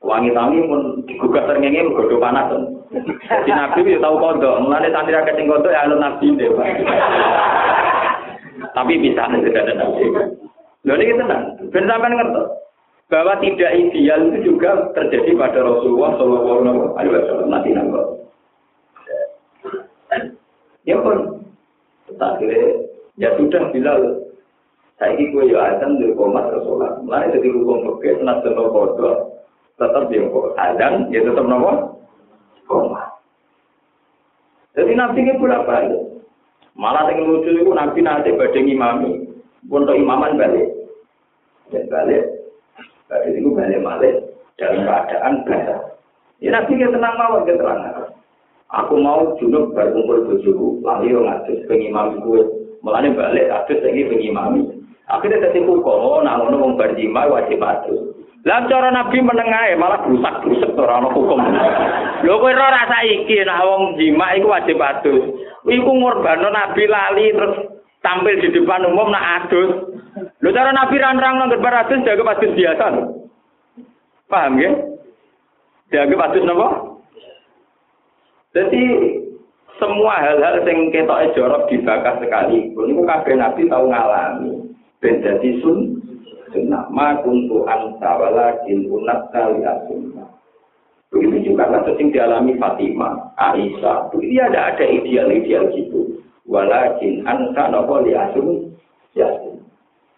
wangi tangi pun digugat terngenge bergodo panas. Jadi Nabi ya tahu kodok, mulanya santri rakyat yang kodok ya alun Nabi deh. Tapi bisa tidak ada nabi. Lalu ini tenang. Ben bahwa tidak ideal itu juga terjadi pada Rasulullah Shallallahu Alaihi Wasallam nanti nangkep. Ya pun, tak kira ya sudah Bilal. Saya ini gue ya azan di komat Rasulullah. Mulai jadi hukum oke, senat dan kodok, tetap kok azan, ya tetap nopo komat. Jadi nabi ini berapa? Malah yang lucu itu nabi nanti badai imami, untuk imaman balik. Dan balik, balik itu balik balik dalam keadaan basah. Ya nabi kita tenang mawar kita tenang. Aku mau junub berkumpul bujuku, lalu yang ngadus pengimami gue. Mulanya balik, adus lagi pengimami. Akhirnya jadi hukum, oh, nah, mau berjima wajib adus. Lah cara Nabi menengae malah rusak-rusak ora ana hukum. Lho kowe ora rasa iki nek wong jima iku wajib adus. Iku ngorbano Nabi lali terus tampil di depan umum nak adus. Lho cara Nabi ranrang nang gerbar adus jaga adus biasa. Paham ya? Jaga adus napa? Jadi semua hal-hal yang kita jorok dibakar sekali, ini kabeh Nabi tahu ngalami. Ben jadi sun, sunnah ma kuntu anta walakin unat kali sunnah begitu juga kasus yang dialami Fatimah Aisyah begitu ada ada ideal-ideal gitu walakin anta nopo li ya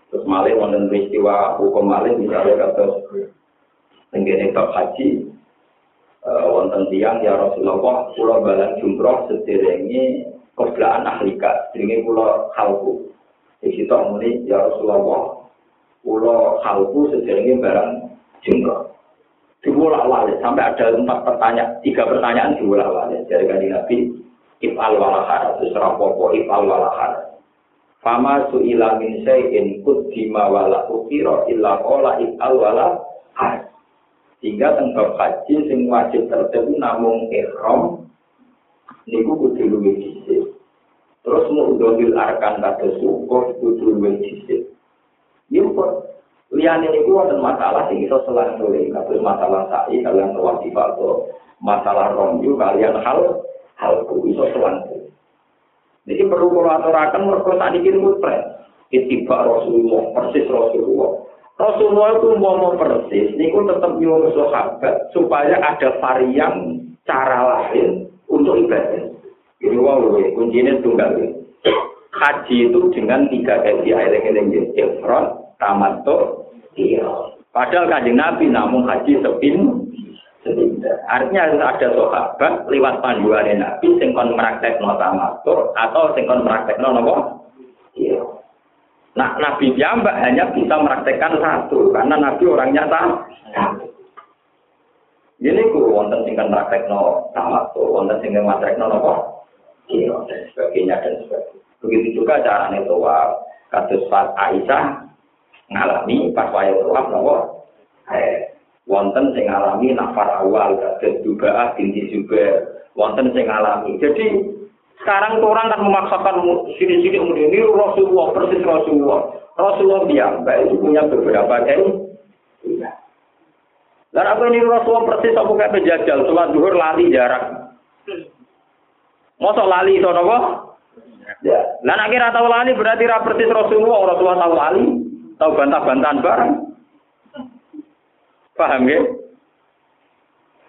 terus malih wonten peristiwa hukum malih misalnya kasus tenggene bab haji uh, wonten tiang ya Rasulullah pulau balan jumroh sederenge koblaan ahlika sederenge pulau halku di situ ya Rasulullah pulau halku sejarahnya barang jengkol. Diulang walik sampai ada empat pertanyaan, tiga pertanyaan diulang walik dari kanji Nabi. If'al walahar, terus rapopo if'al walahar. Fama su'ila min say'in kuddima wala ukiro illa kola if'al walahar. Sehingga tentang haji sing wajib tertentu namun ikhram niku kudu luwih dhisik. Terus mau dobil arkan kata syukur kudu luwih dhisik. Yukut. Liane itu ada masalah sing iso selang sore, kados masalah sa'i kalian wajib atau masalah romju kalian hal hal iso selang sore. Jadi perlu kalau aturakan mereka kini mutret. Itiba Rasulullah, persis Rasulullah. Rasulullah itu mau persis, ini pun tetap nyuruh sahabat supaya ada varian cara lain untuk ibadah. Jadi wow, kuncinya tunggal. Haji itu dengan tiga kali air yang ifrat, tamato padahal kanjeng nabi namun haji sepin artinya harus ada sahabat lewat panduan nabi sing kon praktek no tamato atau sing kon praktek no nopo? Iya. Nah nabi mbak hanya bisa mempraktekkan satu karena nabi orangnya sama ini ku wonten sing kon praktek no tamato wonten sing praktek no nopo? Iya dan sebagainya dan sebagainya. Begitu juga caranya toa kados Aisyah ngalami pas waya tawaf eh wonten sing ngalami nafar awal kados juga binti juga wonten sing ngalami jadi sekarang orang kan memaksakan sini-sini kemudian ini Rasulullah persis Rasulullah Rasulullah dia itu punya beberapa kain dan apa ini Rasulullah persis aku kayak penjajal sholat duhur lari jarak Masa lali itu nopo? Ya. Nek kira tahu lali berarti ra persis Rasulullah, Rasulullah tahu lali. Tahu bantah-bantahan bareng. Paham ya?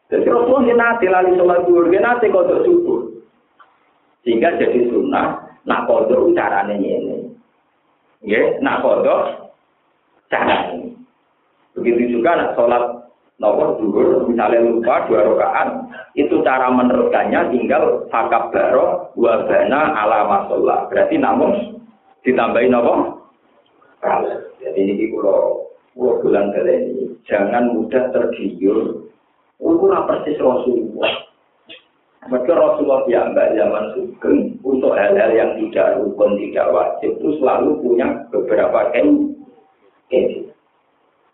Jadi Rasulullah ini nanti lali sholat duhur, dia nanti kodok subuh. Sehingga jadi sunnah, nah kodok caranya ini. Ya, nak kodok, jangan. Begitu juga nak sholat nomor dulu, misalnya lupa dua rakaat, itu cara meneruskannya tinggal fakab baro wabana ala masolah. Berarti namun ditambahin apa? Jadi ini kalau bulan ini jangan mudah tergiur. Ukuran persis Rasulullah. Maka Rasulullah mbak zaman sugeng untuk hal-hal yang tidak rukun, tidak wajib itu selalu punya beberapa ken.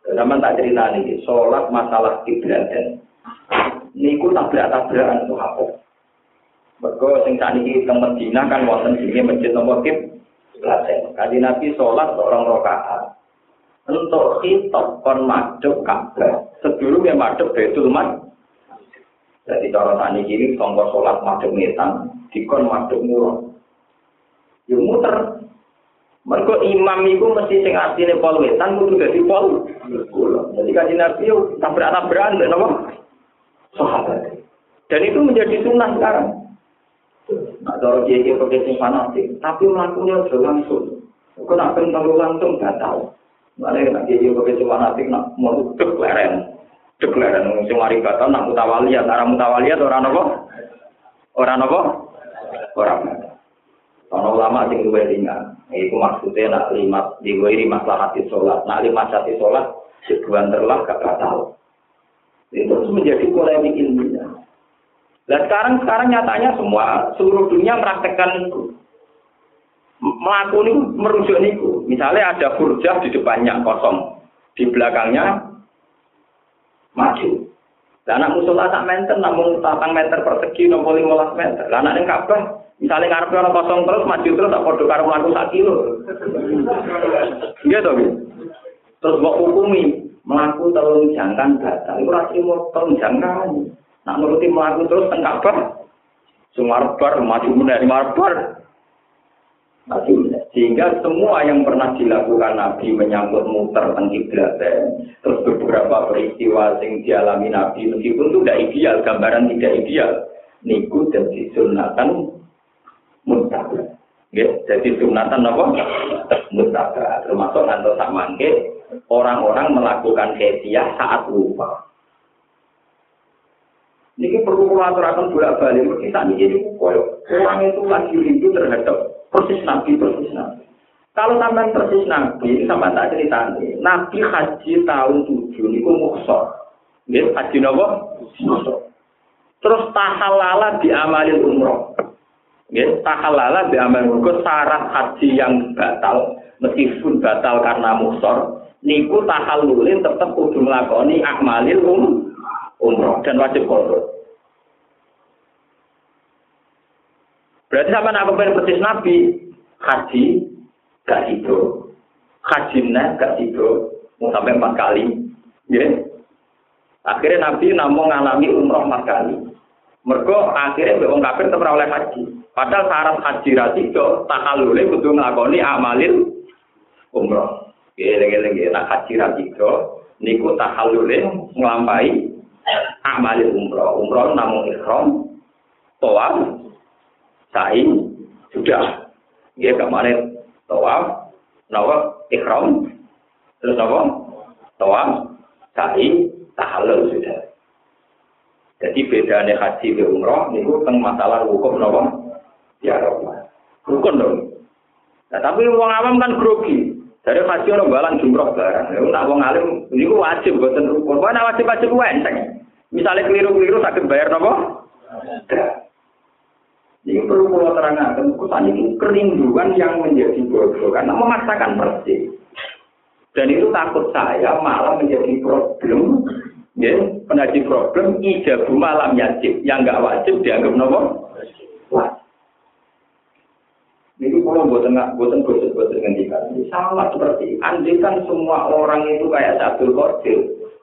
Zaman tak cerita nih, sholat masalah kiblat dan niku tabrak-tabrakan apa? Mereka sing ini teng Medina kan wonten sini masjid nomor kib Kaji Nabi sholat seorang rokaat. Untuk khitab kon madhep Ka'bah. Sebelumnya madhep Baitul Maqdis. Jadi cara tani kiri sholat madhep ngetan, dikon madhep murah. Yo muter. Mergo imam itu mesti sing asline pol wetan kudu dadi pol. Jadi kaji Nabi yo tabrak-tabrakan napa? Sahabat. Dan itu menjadi sunnah sekarang. Nah, cara dia dia pakai sing fanatik, tapi melakukannya sudah langsung. Kau nak langsung gak tahu. Nak dia dia pakai sing fanatik nak mau dek leren, dek leren. Sing mari kata nak mutawaliyat, orang mutawaliyat orang apa? Orang apa? Orang ulama sing luwih ringan. Iku maksudnya nak lima diwiri hati sholat. Nak lima hati sholat, sebulan terlah gak tahu. Itu terus menjadi polemik ilmiah. Nah sekarang sekarang nyatanya semua seluruh dunia itu. Melakukan itu merujuk itu. Misalnya ada burjah di depannya kosong, di belakangnya maju. Dan anak musola tak meter, namun tatang meter persegi, nomor lima meter. Dan anak yang kabah, misalnya ngarep orang kosong terus, maju terus, tak podo karo melaku sak kilo. Gitu, Terus mau hukumi, melaku telung jangkan batal. Itu rasanya mau telung jangkan. Nak nuruti melaku terus tengkap bar. Sumarbar, maju dari marbar. Maju Sehingga semua yang pernah dilakukan Nabi menyangkut muter kiblat terus beberapa peristiwa yang dialami Nabi meskipun itu tidak ideal, gambaran tidak ideal. Niku dan disunatan mutabak. Ya, jadi sunatan apa? Mutabak. Termasuk nanti sama orang-orang melakukan hediah saat lupa. Ini perlu aturakan bolak balik. Kita ini koyo orang itu lagi rindu terhadap persis nabi persis nabi. Kalau sampai persis nabi, sampai tak cerita. Nabi haji tahun tujuh ini muksor. Ini haji nopo Terus tahalala diamalin umroh. Ya, tahalala diamalin umroh. Syarat haji yang batal, meskipun batal karena muksor, niku tahalulin tetap kudu melakoni akmalil umroh umroh dan wajib kodok. Berarti sama nak pengen persis Nabi, haji gak itu, haji gak itu, mau sampai empat kali, ya. Akhirnya Nabi namun ngalami umroh empat kali. Mereka akhirnya wong kafir tetap oleh haji. Padahal syarat haji rasido takalule kudu nglakoni amalil umroh. Gele-gele nak haji rasido niku takalule nglampahi amalin umroh. Umroh namun ikhram, toaf, sa'i, sudah. Ya kemarin toaf, nawab, ikhram, terus apa? Toaf, sa'i, tahalul sudah. Jadi bedanya haji ke umroh, ini tentang masalah hukum nawa, ya Allah. Rukun dong. Nah, tapi uang awam kan grogi. Dari haji orang balang jumroh barang. Ya, nak wong alim, ini wajib buatan rukun. Wah, wajib-wajib enteng. Misalnya keliru-keliru sakit bayar nopo? Ini perlu pulau terangkan, kesan itu kerinduan yang menjadi bodoh karena memaksakan persis. Dan itu takut saya malah menjadi problem, ya, menjadi problem ijabu malam yajib yang nggak wajib dianggap nopo. Ini kalau buatan nggak buatan buatan buatan ngendikan, sama seperti andikan semua orang itu kayak satu Qadir,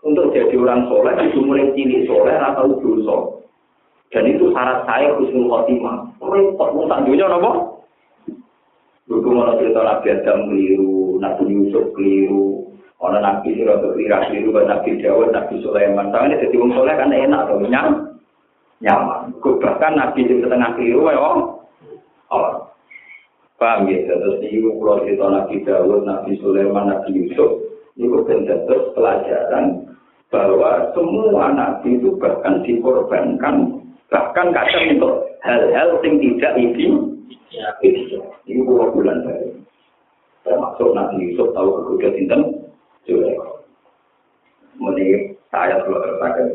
untuk jadi orang soleh itu mulai cilik soleh atau dosa. Dan itu syarat saya khusnul khotimah. Repot mau tak dunia nopo? Dulu mau cerita Nabi Adam keliru, Nabi Yusuf keliru, orang Nabi Sirot keliru, keliru, Nabi Dawud, Nabi Sulaiman. Soalnya jadi orang soleh kan enak atau nyaman. Nyaman. Bahkan Nabi di setengah keliru, ya oh. Paham ya? Terus ini kalau cerita Nabi Dawud, Nabi Sulaiman, Nabi Yusuf, itu terus pelajaran bahwa semua nabi itu bahkan dikorbankan bahkan kadang untuk hal-hal yang tidak ini ini bulan dari termasuk Nabi Yusuf tahu kemudian sinten? Zulaikha mending saya perlu tersakan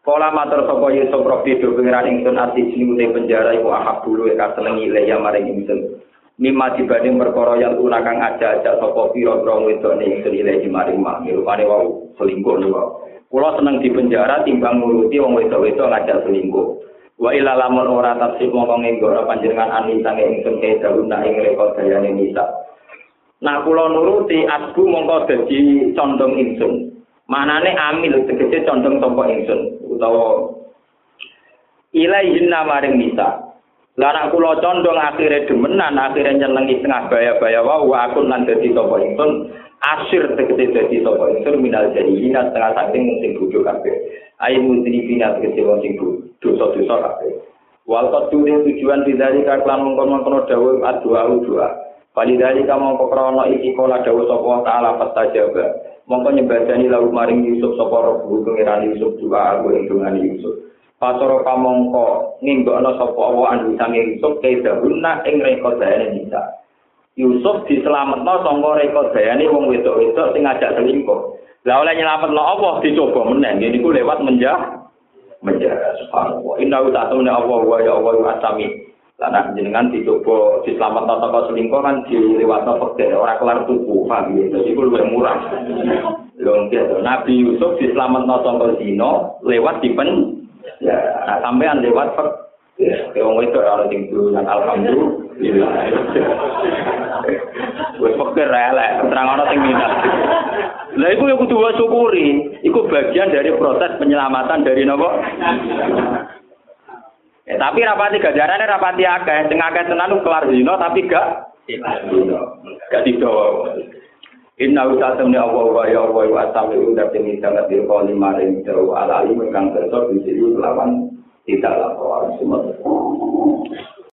Kala matur sapa Yusuf Rabbi do pengiran ingsun ati sini penjara iku ahab bulu ya senengi le ya maring ingsun. Mimma dibanding perkara yang tunakang aja-aja sapa pira-pira wedok ning ingsun ile maring mak. Rupane wau selingkuh niku Kulo seneng di penjara timbang nguruti wong wedok-wedok ngajak selingkuh. Wa ila lamun ora tafsir mongko nggora panjenengan ani sange ingsun ke daluna ing rekod dayane nisa. Nah kulo nuruti asbu mongko dadi condong ingsun. Manane amil tegese condong sapa ingsun utawa ilaihin maring nisa. Lah kula condong akhire demenan akhire nyenengi tengah baya-baya wae aku lan dadi sapa ingsun asir tegese dadi sapa ingsun minal jahilina setengah saking sing bodho kabeh ayo mundini bina tegese wong sing dosa-dosa kabeh. Wal qadure tujuan didari kaklan mongkon-mongkon dawuh adua doa. Bali dari kamu krono iki kola dawuh sapa taala fastajaba mongko nyembadani lalu maring Yusuf sapa robu pengiran Yusuf doa aku ing Yusuf. Pasoro kamongko nginggokno sapa Allah anu sange Yusuf kaya dahuna ing rekodane bisa Yusuf diselametno sangka rekodayane wong wedok-wedok sing ngajak selingkuh. Lah oleh nyelametno Allah dicoba meneh. Ini ku lewat menjah menjah subhanallah. Inna ta'ala Allah wa ya Allah wa asami. Lah jenengan dicoba diselametno saka selingkuh kan dilewatno pekeh ora kelar tuku, paham ya. Dadi ku luwih murah. Nabi Yusuf diselametno saka zina lewat dipen ya nah, sampean lewat pekeh Ya, wong itu ora sing yang alhamdulillah. Wis pikir elek, terang ana sing minat. Lah iku ya kudu syukuri, iku bagian dari proses penyelamatan dari nopo? Ya, tapi rapati gajarane rapati akeh, sing akeh tenan kelar dino tapi gak gak didowo. Inna usatamni Allah wa ya Allah wa asami undar tinggi sangat dirkoli maring jauh ala alim kang besok di sini lawan tidak lapor semua